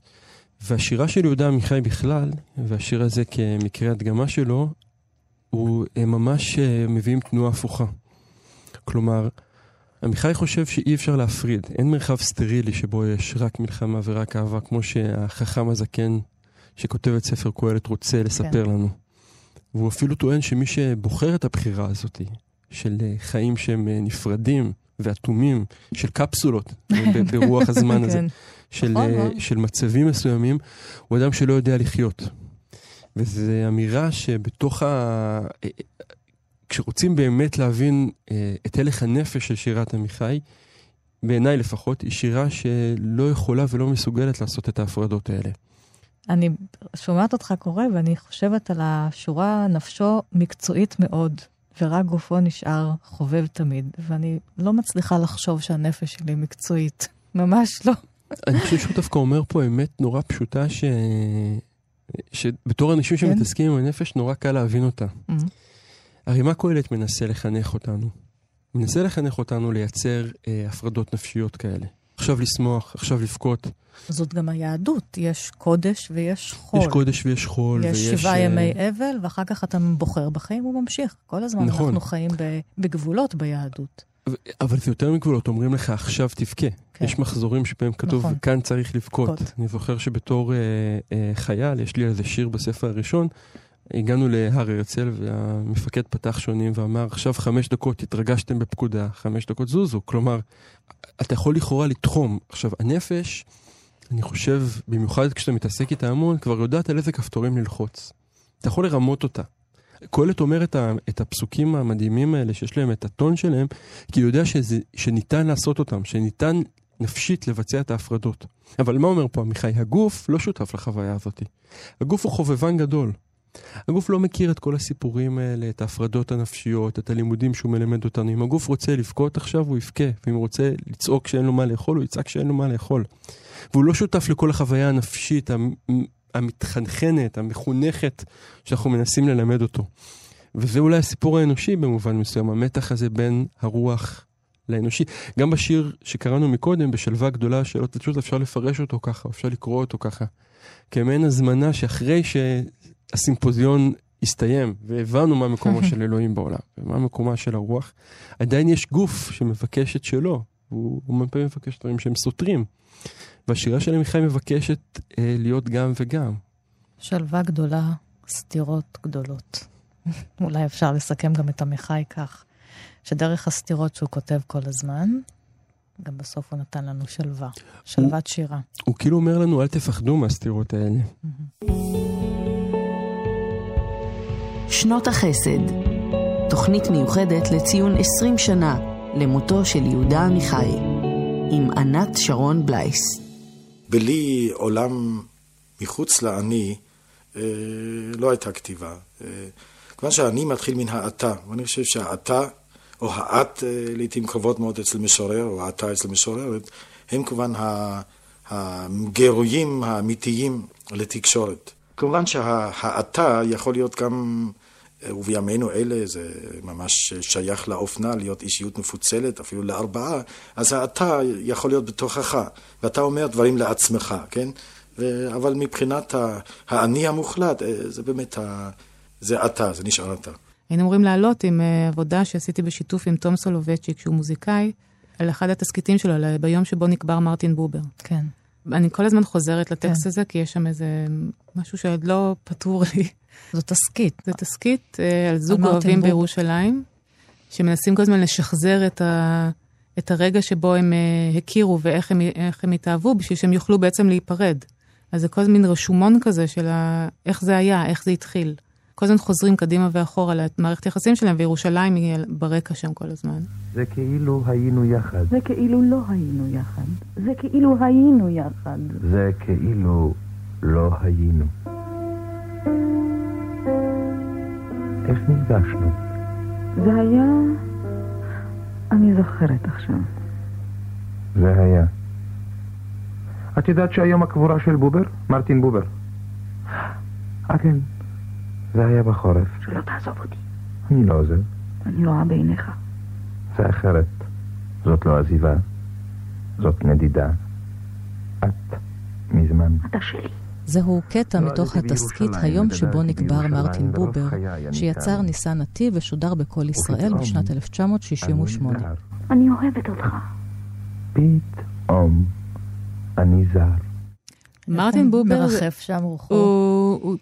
[SPEAKER 9] והשירה של יהודה עמיחי בכלל, והשיר הזה כמקרה הדגמה שלו, הוא הם ממש אה, מביאים תנועה הפוכה. כלומר, עמיחי חושב שאי אפשר להפריד, אין מרחב סטרילי שבו יש רק מלחמה ורק אהבה, כמו שהחכם הזקן שכותב את ספר קהלת רוצה לספר כן. לנו. והוא אפילו טוען שמי שבוחר את הבחירה הזאת, של אה, חיים שהם אה, נפרדים ואטומים, של קפסולות ברוח הזמן הזה, כן. של, נכון, נכון. של מצבים מסוימים, הוא אדם שלא יודע לחיות. וזו אמירה שבתוך ה... כשרוצים באמת להבין אה, את הלך הנפש של שירת עמיחי, בעיניי לפחות, היא שירה שלא יכולה ולא מסוגלת לעשות את ההפרדות האלה.
[SPEAKER 5] אני שומעת אותך קורא ואני חושבת על השורה נפשו מקצועית מאוד, ורק גופו נשאר חובב תמיד, ואני לא מצליחה לחשוב שהנפש שלי מקצועית. ממש לא.
[SPEAKER 9] אני חושב שהוא דווקא אומר פה אמת נורא פשוטה, ש... שבתור אנשים כן? שמתעסקים עם הנפש, נורא קל להבין אותה. Mm-hmm. הרי מה קהלת מנסה לחנך אותנו? מנסה לחנך אותנו לייצר אה, הפרדות נפשיות כאלה. עכשיו לשמוח, עכשיו לבכות.
[SPEAKER 5] זאת גם היהדות, יש קודש ויש חול.
[SPEAKER 9] יש קודש ויש חול.
[SPEAKER 5] יש ויש... שבעה uh... ימי אבל, ואחר כך אתה בוחר בחיים וממשיך. כל הזמן נכון. אנחנו חיים בגבולות ביהדות.
[SPEAKER 9] אבל זה יותר מגבולות, אומרים לך עכשיו תבכה. כן. יש מחזורים שבהם כתוב, נכון. כאן צריך לבכות. אני זוכר שבתור אה, אה, חייל, יש לי איזה שיר בספר הראשון, הגענו להר הרצל והמפקד פתח שונים ואמר, עכשיו חמש דקות התרגשתם בפקודה, חמש דקות זוזו. כלומר, אתה יכול לכאורה לתחום. עכשיו, הנפש, אני חושב, במיוחד כשאתה מתעסק איתה המון, כבר יודעת על איזה כפתורים ללחוץ. אתה יכול לרמות אותה. קהלת אומר את, ה, את הפסוקים המדהימים האלה, שיש להם את הטון שלהם, כי הוא יודע שזה, שניתן לעשות אותם, שניתן נפשית לבצע את ההפרדות. אבל מה אומר פה עמיחי? הגוף לא שותף לחוויה הזאת. הגוף הוא חובבן גדול. הגוף לא מכיר את כל הסיפורים האלה, את ההפרדות הנפשיות, את הלימודים שהוא מלמד אותנו. אם הגוף רוצה לבכות עכשיו, הוא יבכה, ואם הוא רוצה לצעוק שאין לו מה לאכול, הוא יצעק שאין לו מה לאכול. והוא לא שותף לכל החוויה הנפשית המתחנחנת, המחונכת, שאנחנו מנסים ללמד אותו. וזה אולי הסיפור האנושי במובן מסוים, המתח הזה בין הרוח לאנושי. גם בשיר שקראנו מקודם, בשלווה גדולה, שאלות פשוט אפשר לפרש אותו ככה, אפשר לקרוא אותו ככה. כמעין הזמנה שאחרי שהסימפוזיון הסתיים, והבנו מה מקומו של אלוהים בעולם, ומה מקומה של הרוח, עדיין יש גוף שמבקש את שלו, והוא הרבה פעמים מבקש דברים שהם סותרים. והשירה של עמיחי מבקשת אה, להיות גם וגם.
[SPEAKER 5] שלווה גדולה, סתירות גדולות. אולי אפשר לסכם גם את עמיחי כך, שדרך הסתירות שהוא כותב כל הזמן, גם בסוף הוא נתן לנו שלווה, שלוות הוא, שירה.
[SPEAKER 9] הוא כאילו אומר לנו, אל תפחדו מהסתירות האלה.
[SPEAKER 2] שנות החסד, תוכנית מיוחדת לציון 20 שנה למותו של יהודה עמיחי, עם ענת שרון בלייס.
[SPEAKER 7] בלי עולם מחוץ לאני, אה, לא הייתה כתיבה. אה, כיוון שהאני מתחיל מן האתה, ואני חושב שהאתה, או האט אה, לעיתים קרובות מאוד אצל משורר, או האתה אצל משוררת, הם כמובן הגירויים האמיתיים לתקשורת. כמובן שהאתה יכול להיות גם ובימינו אלה זה ממש שייך לאופנה להיות אישיות מפוצלת, אפילו לארבעה, אז אתה יכול להיות בתוכך, ואתה אומר דברים לעצמך, כן? ו... אבל מבחינת האני המוחלט, אה, זה באמת, ה... זה אתה, זה נשאר אתה.
[SPEAKER 8] היינו אמורים לעלות עם אה, עבודה שעשיתי בשיתוף עם תום סולובייצ'יק, שהוא מוזיקאי, על אחד התסכיתים שלו, ביום שבו נקבר מרטין בובר.
[SPEAKER 5] כן.
[SPEAKER 8] אני כל הזמן חוזרת לטקסט כן. הזה, כי יש שם איזה משהו שעוד לא פתור לי.
[SPEAKER 5] זו תסכית.
[SPEAKER 8] זה תסכית אה, על זוג אוהבים בירושלים, שמנסים כל הזמן לשחזר את, ה, את הרגע שבו הם אה, הכירו ואיך הם, הם התאהבו, בשביל שהם יוכלו בעצם להיפרד. אז זה כל הזמן רשומון כזה של ה, איך זה היה, איך זה התחיל. כל הזמן חוזרים קדימה ואחורה למערכת היחסים שלהם, וירושלים היא ברקע שם כל הזמן.
[SPEAKER 14] זה כאילו היינו יחד.
[SPEAKER 15] זה כאילו לא היינו יחד. זה כאילו היינו יחד.
[SPEAKER 14] זה כאילו לא היינו. איך נפגשנו?
[SPEAKER 15] זה היה... אני זוכרת עכשיו.
[SPEAKER 14] זה היה. את יודעת שהיום הקבורה של בובר? מרטין בובר. אה, כן. זה היה בחורף.
[SPEAKER 15] שלא תעזוב אותי.
[SPEAKER 14] אני לא עוזב.
[SPEAKER 15] אני רואה בעיניך.
[SPEAKER 14] רוצה אחרת. זאת לא עזיבה, זאת נדידה. את מזמן.
[SPEAKER 15] אתה שלי.
[SPEAKER 5] זהו קטע מתוך התסכית היום שבו נקבר מרטין בובר, שיצר ניסן נתיב ושודר בקול ישראל בשנת 1968.
[SPEAKER 15] אני אוהבת אותך.
[SPEAKER 14] פתאום אני זר.
[SPEAKER 8] מרטין בובר...
[SPEAKER 5] מרחף שם רוחו.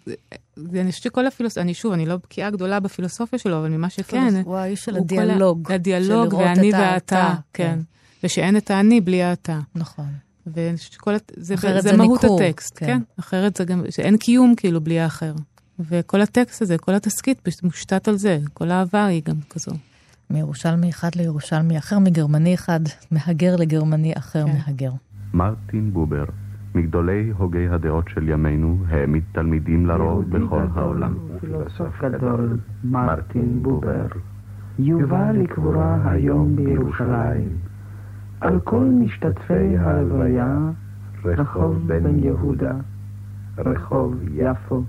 [SPEAKER 8] אני חושבת שכל הפילוסופיה, אני שוב, אני לא בקיאה גדולה בפילוסופיה שלו, אבל ממה שכן...
[SPEAKER 5] הוא האיש של הדיאלוג.
[SPEAKER 8] הדיאלוג והאני והאתה, כן. ושאין את האני בלי האתה.
[SPEAKER 5] נכון.
[SPEAKER 8] וכל, זה, זה, זה מהות ניכור, הטקסט, כן. כן. אחרת זה גם, שאין קיום כאילו בלי האחר. וכל הטקסט הזה, כל התסכית פשוט מושתת על זה, כל האהבה היא גם כזו.
[SPEAKER 5] מירושלמי אחד לירושלמי אחר, מגרמני אחד מהגר לגרמני אחר כן. מהגר.
[SPEAKER 16] מרטין בובר, מגדולי הוגי הדעות של ימינו, העמיד תלמידים לרוב בכל העולם.
[SPEAKER 17] פילוסוף גדול, מרטין בובר, יובא לקבורה היום בירושלים. על כל משתתפי ההלוויה, רחוב בן יהודה, רחוב יפו,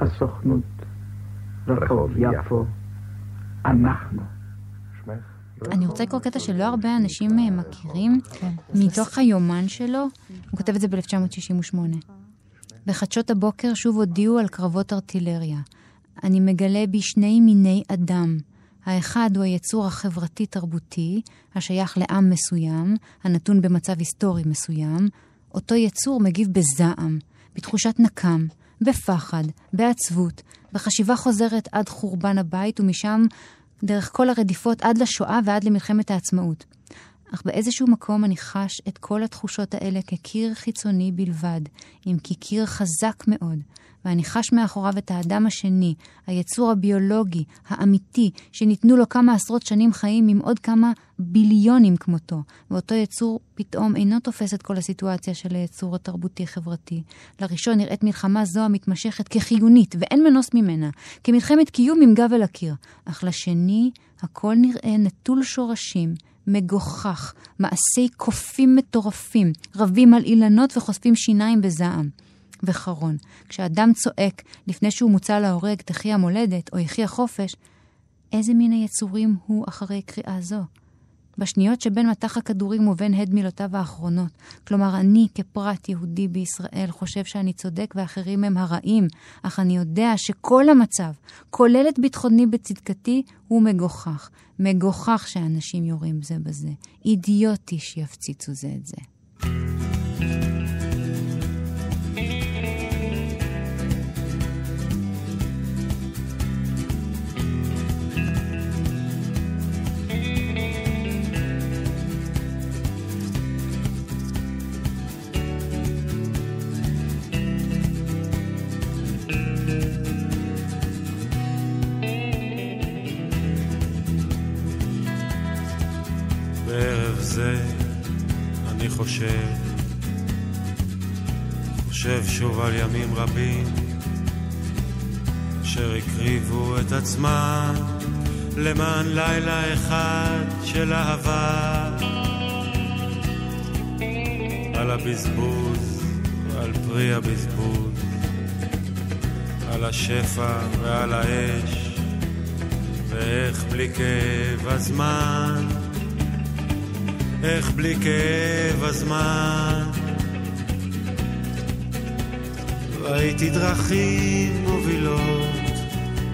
[SPEAKER 17] הסוכנות, רחוב יפו, אנחנו.
[SPEAKER 10] אני רוצה לקרוא קטע שלא הרבה אנשים אה, מכירים. מתוך היומן שלו, הוא כותב את זה ב-1968. בחדשות הבוקר שוב הודיעו על קרבות ארטילריה. אני מגלה בי שני מיני אדם. האחד הוא היצור החברתי-תרבותי, השייך לעם מסוים, הנתון במצב היסטורי מסוים. אותו יצור מגיב בזעם, בתחושת נקם, בפחד, בעצבות, בחשיבה חוזרת עד חורבן הבית, ומשם דרך כל הרדיפות עד לשואה ועד למלחמת העצמאות. אך באיזשהו מקום אני חש את כל התחושות האלה כקיר חיצוני בלבד, אם כי קיר חזק מאוד, ואני חש מאחוריו את האדם השני, היצור הביולוגי, האמיתי, שניתנו לו כמה עשרות שנים חיים עם עוד כמה ביליונים כמותו, ואותו יצור פתאום אינו תופס את כל הסיטואציה של היצור התרבותי-חברתי. לראשון נראית מלחמה זו המתמשכת כחיונית, ואין מנוס ממנה, כמלחמת קיום עם גב אל הקיר. אך לשני, הכל נראה נטול שורשים, מגוחך, מעשי קופים מטורפים, רבים על אילנות וחושפים שיניים בזעם. וחרון. כשאדם צועק לפני שהוא מוצא להורג תחי המולדת או יחי החופש, איזה מין היצורים הוא אחרי קריאה זו? בשניות שבין מטח הכדורים ובין הד מילותיו האחרונות. כלומר, אני כפרט יהודי בישראל חושב שאני צודק ואחרים הם הרעים, אך אני יודע שכל המצב, כולל את ביטחוני בצדקתי, הוא מגוחך. מגוחך שאנשים יורים זה בזה. אידיוטי שיפציצו זה את זה.
[SPEAKER 18] חושב, שוב על ימים רבים אשר הקריבו את עצמם למען לילה אחד של אהבה. על הבזבוז ועל פרי הבזבוז על השפע ועל האש ואיך בלי כאב הזמן איך בלי כאב הזמן ראיתי דרכים מובילות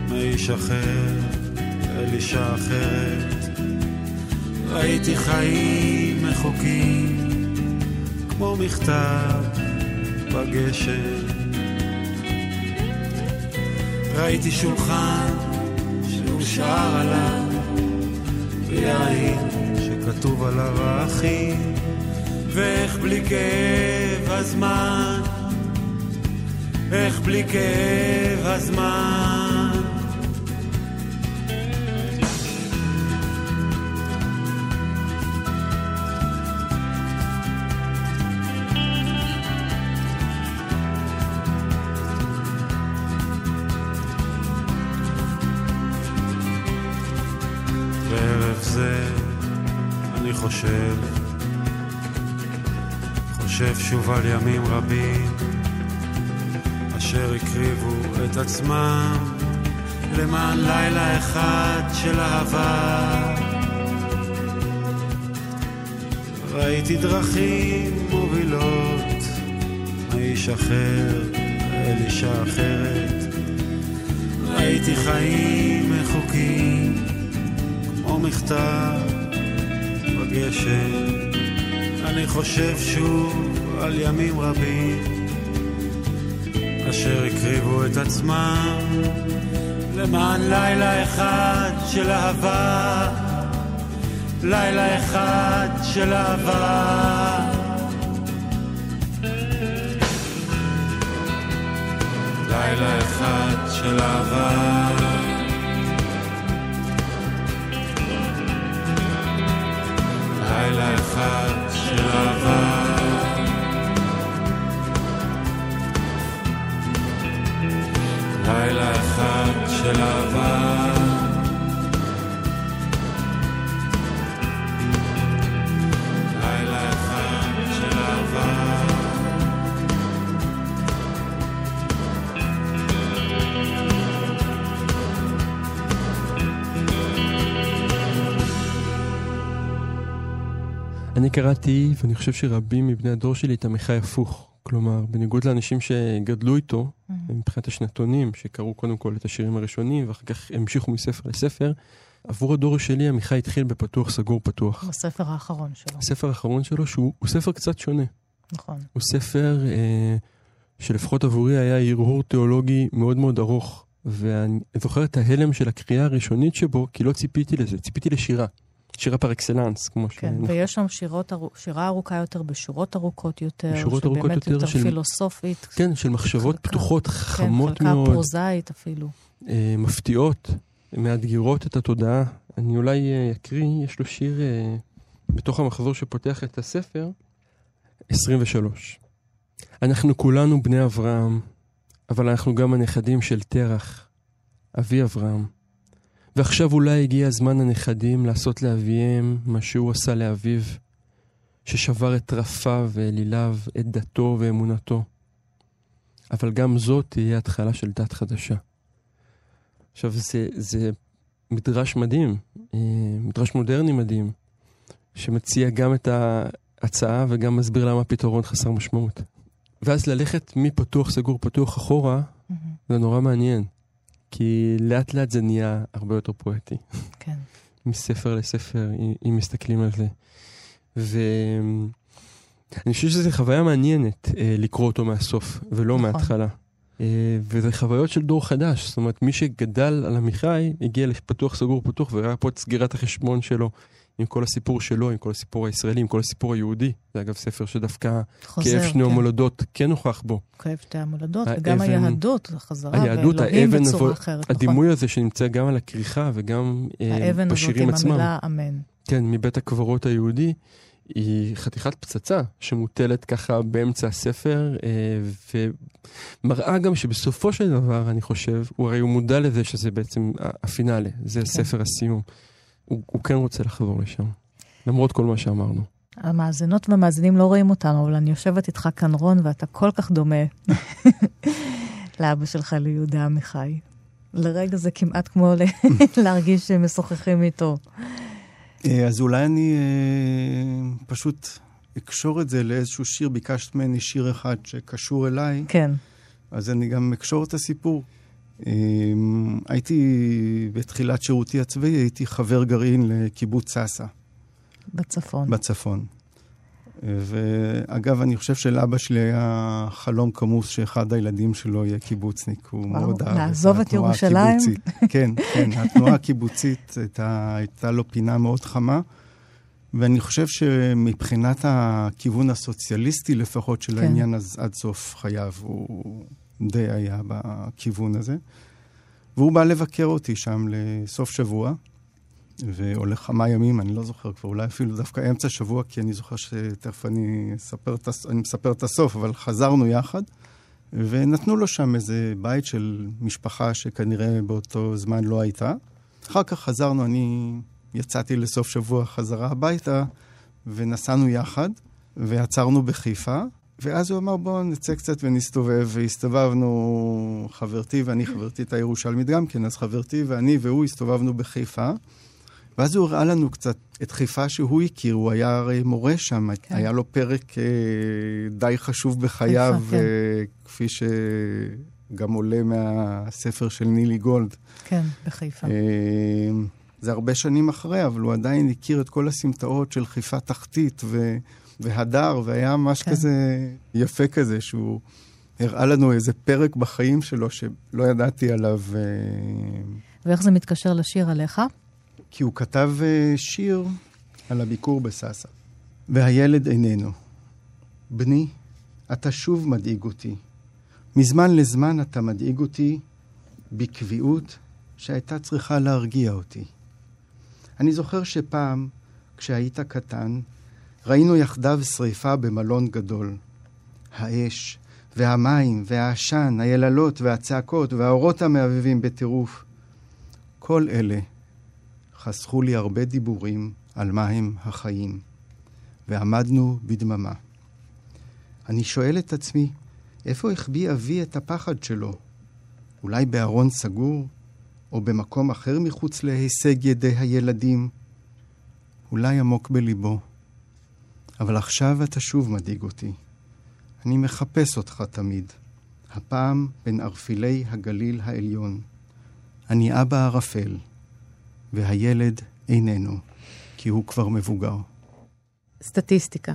[SPEAKER 18] מאיש אחר אל אישה אחרת. ראיתי חיים מחוקים כמו מכתב בגשם. ראיתי שולחן שאושר עליו ויין כתוב עליו האחים, ואיך בלי כאב הזמן, איך בלי כאב הזמן. חושב, חושב שוב על ימים רבים אשר הקריבו את עצמם למען לילה אחד של אהבה ראיתי דרכים מובילות מאיש אחר אל אישה אחרת. ראיתי חיים מחוקים כמו מכתב בגשם. אני חושב שוב על ימים רבים אשר הקריבו את עצמם למען לילה אחד של אהבה, לילה אחד של אהבה. לילה אחד של אהבה. לילה אחד של אהבה. לילה אחד של אהבה.
[SPEAKER 9] אני קראתי, ואני חושב שרבים מבני הדור שלי, את עמיחי הפוך. כלומר, בניגוד לאנשים שגדלו איתו, mm-hmm. מבחינת השנתונים, שקראו קודם כל את השירים הראשונים, ואחר כך המשיכו מספר לספר, עבור הדור שלי עמיחי התחיל בפתוח סגור פתוח.
[SPEAKER 5] בספר האחרון שלו.
[SPEAKER 9] הספר האחרון שלו, שהוא ספר קצת שונה.
[SPEAKER 5] נכון.
[SPEAKER 9] הוא ספר אה, שלפחות עבורי היה הרהור תיאולוגי מאוד מאוד ארוך. ואני זוכר את ההלם של הקריאה הראשונית שבו, כי לא ציפיתי לזה, ציפיתי לשירה. שירה פר אקסלנס, כמו
[SPEAKER 5] ש... כן, ויש שם שירות, שירה ארוכה יותר בשורות ארוכות יותר,
[SPEAKER 9] בשורות ארוכות יותר,
[SPEAKER 5] יותר פילוסופית.
[SPEAKER 9] כן, של מחשבות חלקה, פתוחות, חמות
[SPEAKER 5] כן,
[SPEAKER 9] מאוד.
[SPEAKER 5] חלקה פרוזאית אפילו.
[SPEAKER 9] אה, מפתיעות, מאתגרות את התודעה. אני אולי אה, אקריא, יש לו שיר אה, בתוך המחזור שפותח את הספר, 23. אנחנו כולנו בני אברהם, אבל אנחנו גם הנכדים של תרח, אבי אברהם. ועכשיו אולי הגיע זמן הנכדים לעשות לאביהם מה שהוא עשה לאביו, ששבר את טרפיו ואליליו, את דתו ואמונתו. אבל גם זאת תהיה התחלה של דת חדשה. עכשיו, זה, זה מדרש מדהים, אה, מדרש מודרני מדהים, שמציע גם את ההצעה וגם מסביר למה הפתרון חסר משמעות. ואז ללכת מפתוח, סגור, פתוח אחורה, mm-hmm. זה נורא מעניין. כי לאט לאט זה נהיה הרבה יותר פואטי.
[SPEAKER 5] כן.
[SPEAKER 9] מספר לספר, אם מסתכלים על זה. ואני חושב שזו חוויה מעניינת אה, לקרוא אותו מהסוף, ולא נכון. מההתחלה. אה, וזה חוויות של דור חדש, זאת אומרת, מי שגדל על עמיחי, הגיע לפתוח סגור פתוח, וראה פה את סגירת החשבון שלו עם כל הסיפור שלו, עם כל הסיפור הישראלי, עם כל הסיפור היהודי. זה אגב ספר שדווקא חוזר, כאב שני כן. המולדות כן נוכח בו.
[SPEAKER 5] כאב שתי המולדות, וגם היהדות, החזרה היהדות, באלוהים בצורה
[SPEAKER 9] אבל,
[SPEAKER 5] אחרת.
[SPEAKER 9] הדימוי נכון. הזה שנמצא גם על הכריכה וגם אה, בשירים עצמם.
[SPEAKER 5] האבן הזאת עם המילה אמן.
[SPEAKER 9] כן, מבית הקברות היהודי. היא חתיכת פצצה שמוטלת ככה באמצע הספר, אה, ומראה גם שבסופו של דבר, אני חושב, הוא הרי הוא מודע לזה שזה בעצם הפינאלה, זה כן. ספר הסיום. הוא, הוא כן רוצה לחזור לשם, למרות כל מה שאמרנו.
[SPEAKER 5] המאזינות והמאזינים לא רואים אותנו, אבל אני יושבת איתך כאן, רון, ואתה כל כך דומה לאבא שלך, ליהודה עמיחי. לרגע זה כמעט כמו להרגיש שמשוחחים איתו.
[SPEAKER 11] אה, אז אולי אני אה, פשוט אקשור את זה לאיזשהו שיר, ביקשת ממני שיר אחד שקשור אליי.
[SPEAKER 5] כן.
[SPEAKER 11] אז אני גם אקשור את הסיפור. אמ, הייתי, בתחילת שירותי הצבאי, הייתי חבר גרעין לקיבוץ סאסא.
[SPEAKER 5] בצפון.
[SPEAKER 11] בצפון. ואגב, אני חושב שלאבא שלי היה חלום כמוס שאחד הילדים שלו יהיה קיבוצניק. הוא מאוד אהב
[SPEAKER 5] לעזוב את ירושלים?
[SPEAKER 11] כן, כן, התנועה הקיבוצית הייתה, הייתה לו פינה מאוד חמה. ואני חושב שמבחינת הכיוון הסוציאליסטי לפחות של כן. העניין, אז עד סוף חייו הוא די היה בכיוון הזה. והוא בא לבקר אותי שם לסוף שבוע, או לכמה ימים, אני לא זוכר כבר, אולי אפילו דווקא אמצע שבוע, כי אני זוכר שתכף אני אני מספר את הסוף, אבל חזרנו יחד, ונתנו לו שם איזה בית של משפחה שכנראה באותו זמן לא הייתה. אחר כך חזרנו, אני יצאתי לסוף שבוע חזרה הביתה, ונסענו יחד, ועצרנו בחיפה, ואז הוא אמר, בואו נצא קצת ונסתובב, והסתובבנו, חברתי ואני, חברתי הייתה ירושלמית גם כן, אז חברתי ואני והוא הסתובבנו בחיפה, ואז הוא הראה לנו קצת את חיפה שהוא הכיר, הוא היה הרי מורה שם, כן. היה לו פרק אה, די חשוב בחייו, חיפה, כן. אה, כפי שגם עולה מהספר של נילי גולד.
[SPEAKER 5] כן, בחיפה. אה,
[SPEAKER 11] זה הרבה שנים אחרי, אבל הוא עדיין הכיר את כל הסמטאות של חיפה תחתית ו... והדר, והיה ממש כן. כזה יפה כזה, שהוא הראה לנו איזה פרק בחיים שלו שלא ידעתי עליו. אה,
[SPEAKER 5] ואיך זה מתקשר לשיר עליך?
[SPEAKER 11] כי הוא כתב אה, שיר על הביקור בסאסא. והילד איננו. בני, אתה שוב מדאיג אותי. מזמן לזמן אתה מדאיג אותי בקביעות שהייתה צריכה להרגיע אותי. אני זוכר שפעם, כשהיית קטן, ראינו יחדיו שריפה במלון גדול. האש, והמים, והעשן, היללות והצעקות, והאורות המהבהבים בטירוף. כל אלה חסכו לי הרבה דיבורים על מהם החיים, ועמדנו בדממה. אני שואל את עצמי, איפה החביא אבי את הפחד שלו? אולי בארון סגור? או במקום אחר מחוץ להישג ידי הילדים? אולי עמוק בליבו. אבל עכשיו אתה שוב מדאיג אותי. אני מחפש אותך תמיד, הפעם בין ערפילי הגליל העליון. אני אבא ערפל, והילד איננו, כי הוא כבר מבוגר.
[SPEAKER 8] סטטיסטיקה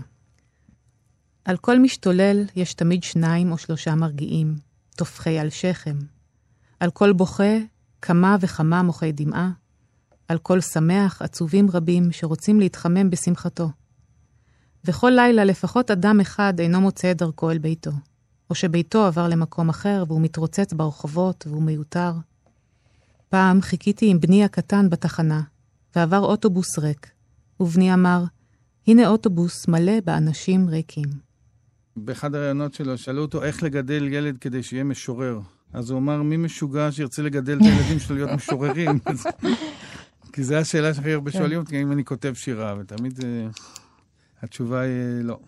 [SPEAKER 8] על כל משתולל יש תמיד שניים או שלושה מרגיעים, טופחי על שכם. על כל בוכה, כמה וכמה מוחי דמעה. על כל שמח, עצובים רבים שרוצים להתחמם בשמחתו. וכל לילה לפחות אדם אחד אינו מוצא את דרכו אל ביתו, או שביתו עבר למקום אחר והוא מתרוצץ ברחובות והוא מיותר. פעם חיכיתי עם בני הקטן בתחנה, ועבר אוטובוס ריק, ובני אמר, הנה אוטובוס מלא באנשים ריקים.
[SPEAKER 12] באחד הראיונות שלו שאלו אותו איך לגדל ילד כדי שיהיה משורר. אז הוא אמר, מי משוגע שירצה לגדל את הילדים שלו להיות משוררים? כי זו השאלה שהכי הרבה כן. שואלים אותי, אם אני כותב שירה, ותמיד אה, התשובה היא לא.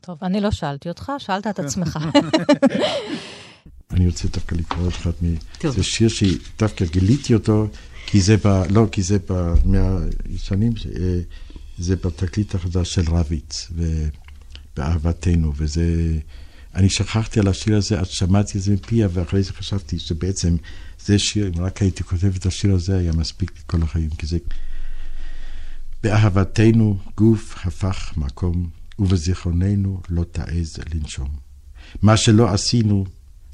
[SPEAKER 5] טוב, אני לא שאלתי אותך, שאלת את עצמך.
[SPEAKER 4] אני רוצה דווקא לקרוא אחד מ... זה שיר שדווקא גיליתי אותו, כי זה ב... לא, כי זה ב... מהשנים, אה, זה בתקליט החדש של רביץ, באהבתנו, וזה... אני שכחתי על השיר הזה, אז שמעתי את זה מפיה, ואחרי זה חשבתי שבעצם זה שיר, אם רק הייתי כותב את השיר הזה, היה מספיק לכל החיים, כי זה... באהבתנו גוף הפך מקום, ובזיכרוננו לא תעז לנשום. מה שלא עשינו,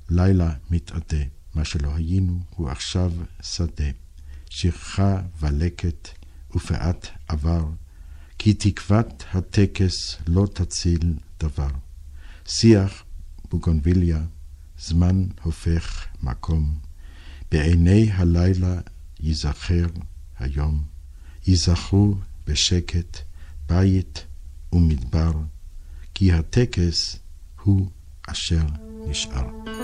[SPEAKER 4] לילה מתאדה. מה שלא היינו, הוא עכשיו שדה. שירך ולקט ופאת עבר, כי תקוות הטקס לא תציל דבר. שיח בוגונביליה, זמן הופך מקום. בעיני הלילה ייזכר היום. ייזכרו בשקט, בית ומדבר, כי הטקס הוא אשר נשאר.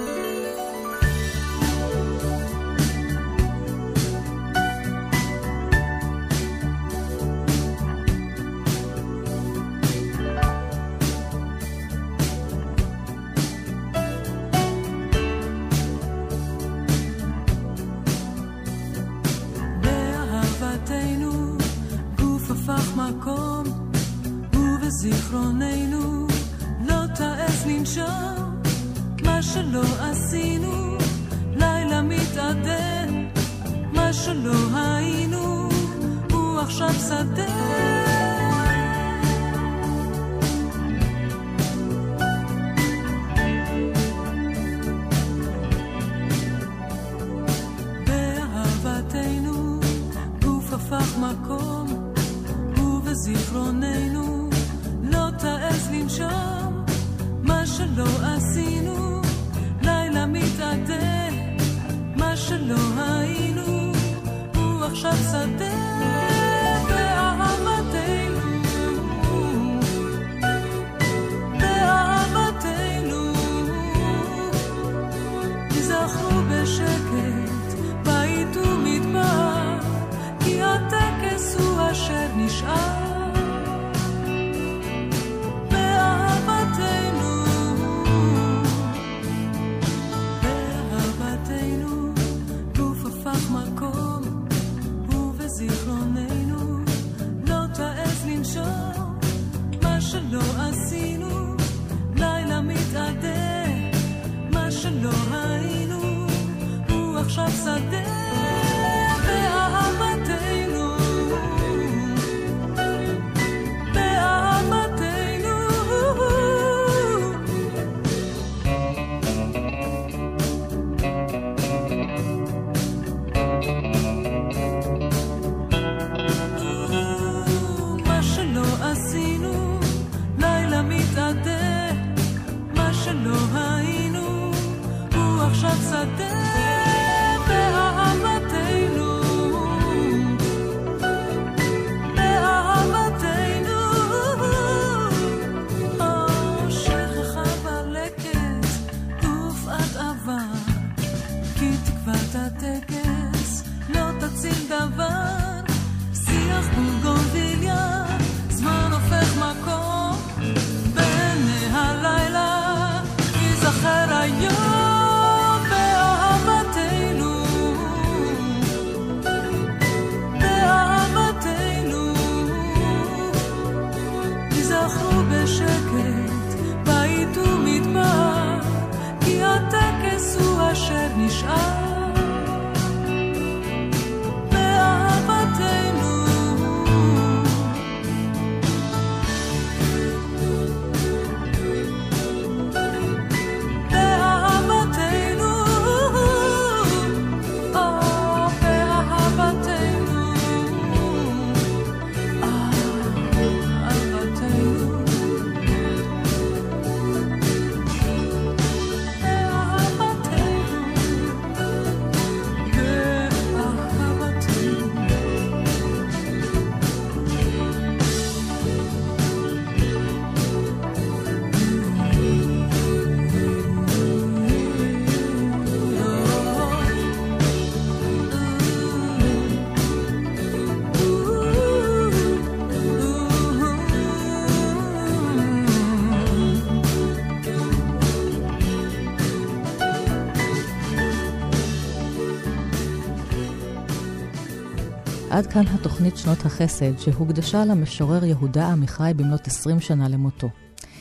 [SPEAKER 5] עד כאן התוכנית שנות החסד, שהוקדשה למשורר יהודה עמיחי במלאת 20 שנה למותו.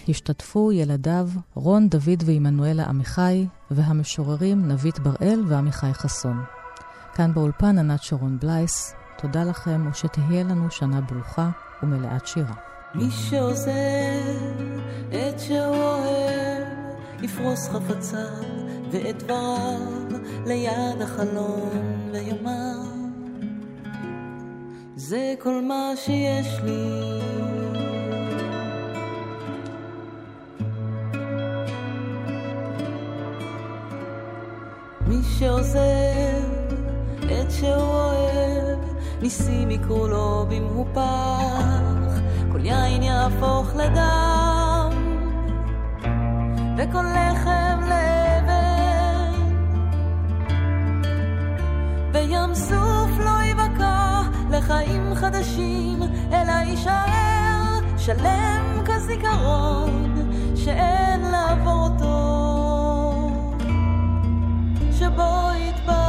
[SPEAKER 5] השתתפו ילדיו רון, דוד ועמנואלה עמיחי, והמשוררים נבית בראל ועמיחי חסון. כאן באולפן ענת שרון בלייס, תודה לכם ושתהיה לנו שנה ברוכה ומלאת שירה.
[SPEAKER 19] מי שעוזר את שאוהב, יפרוס חפציו ואת דבריו ליד החלון ויאמר זה כל מה שיש לי. מי שעוזב את שהוא אוהב, ניסים יקרו לו במהופך, כל יין יהפוך לדם, וכל לחם לאבן, בים סוף לחיים חדשים, אלא יישאר שלם כזיכרון שאין לעבור אותו, שבו יטבע.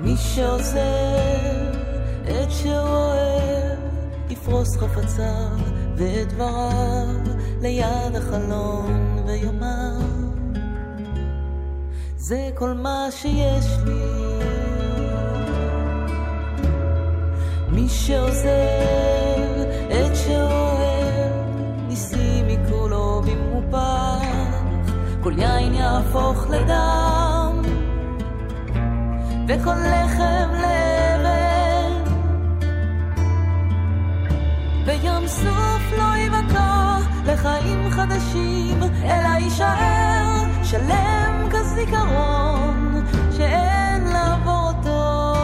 [SPEAKER 19] מי שעוזב את שאוהב, יפרוס חפציו ואת דבריו ליד החלון. ויאמר, זה כל מה שיש לי. מי שעוזב את שאוהב, ניסים יקרו לו במהופך, כל יין יהפוך לדם, וכל לחם לאבן, וים סוף לא יבקע לחיים חדשים, אלא יישאר שלם כזיכרון שאין לעבור אותו,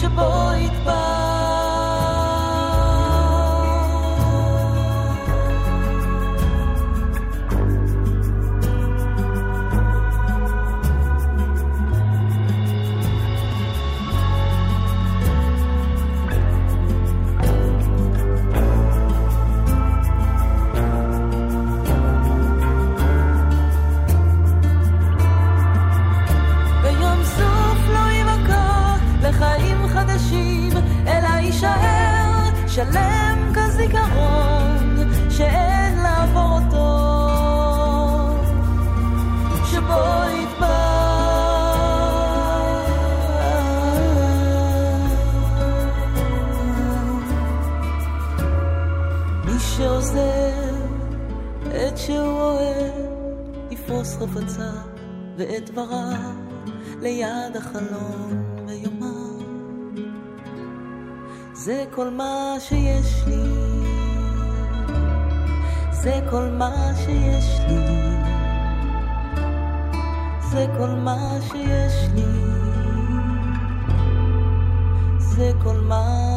[SPEAKER 19] שבו יתפר שלם כזה זיכרון שאין לעבור אותו, שבו את שהוא אוהב, יפרוס חפציו ואת דבריו ליד החלון זה כל מה שיש לי, זה כל מה שיש לי, זה כל מה שיש לי, זה כל מה...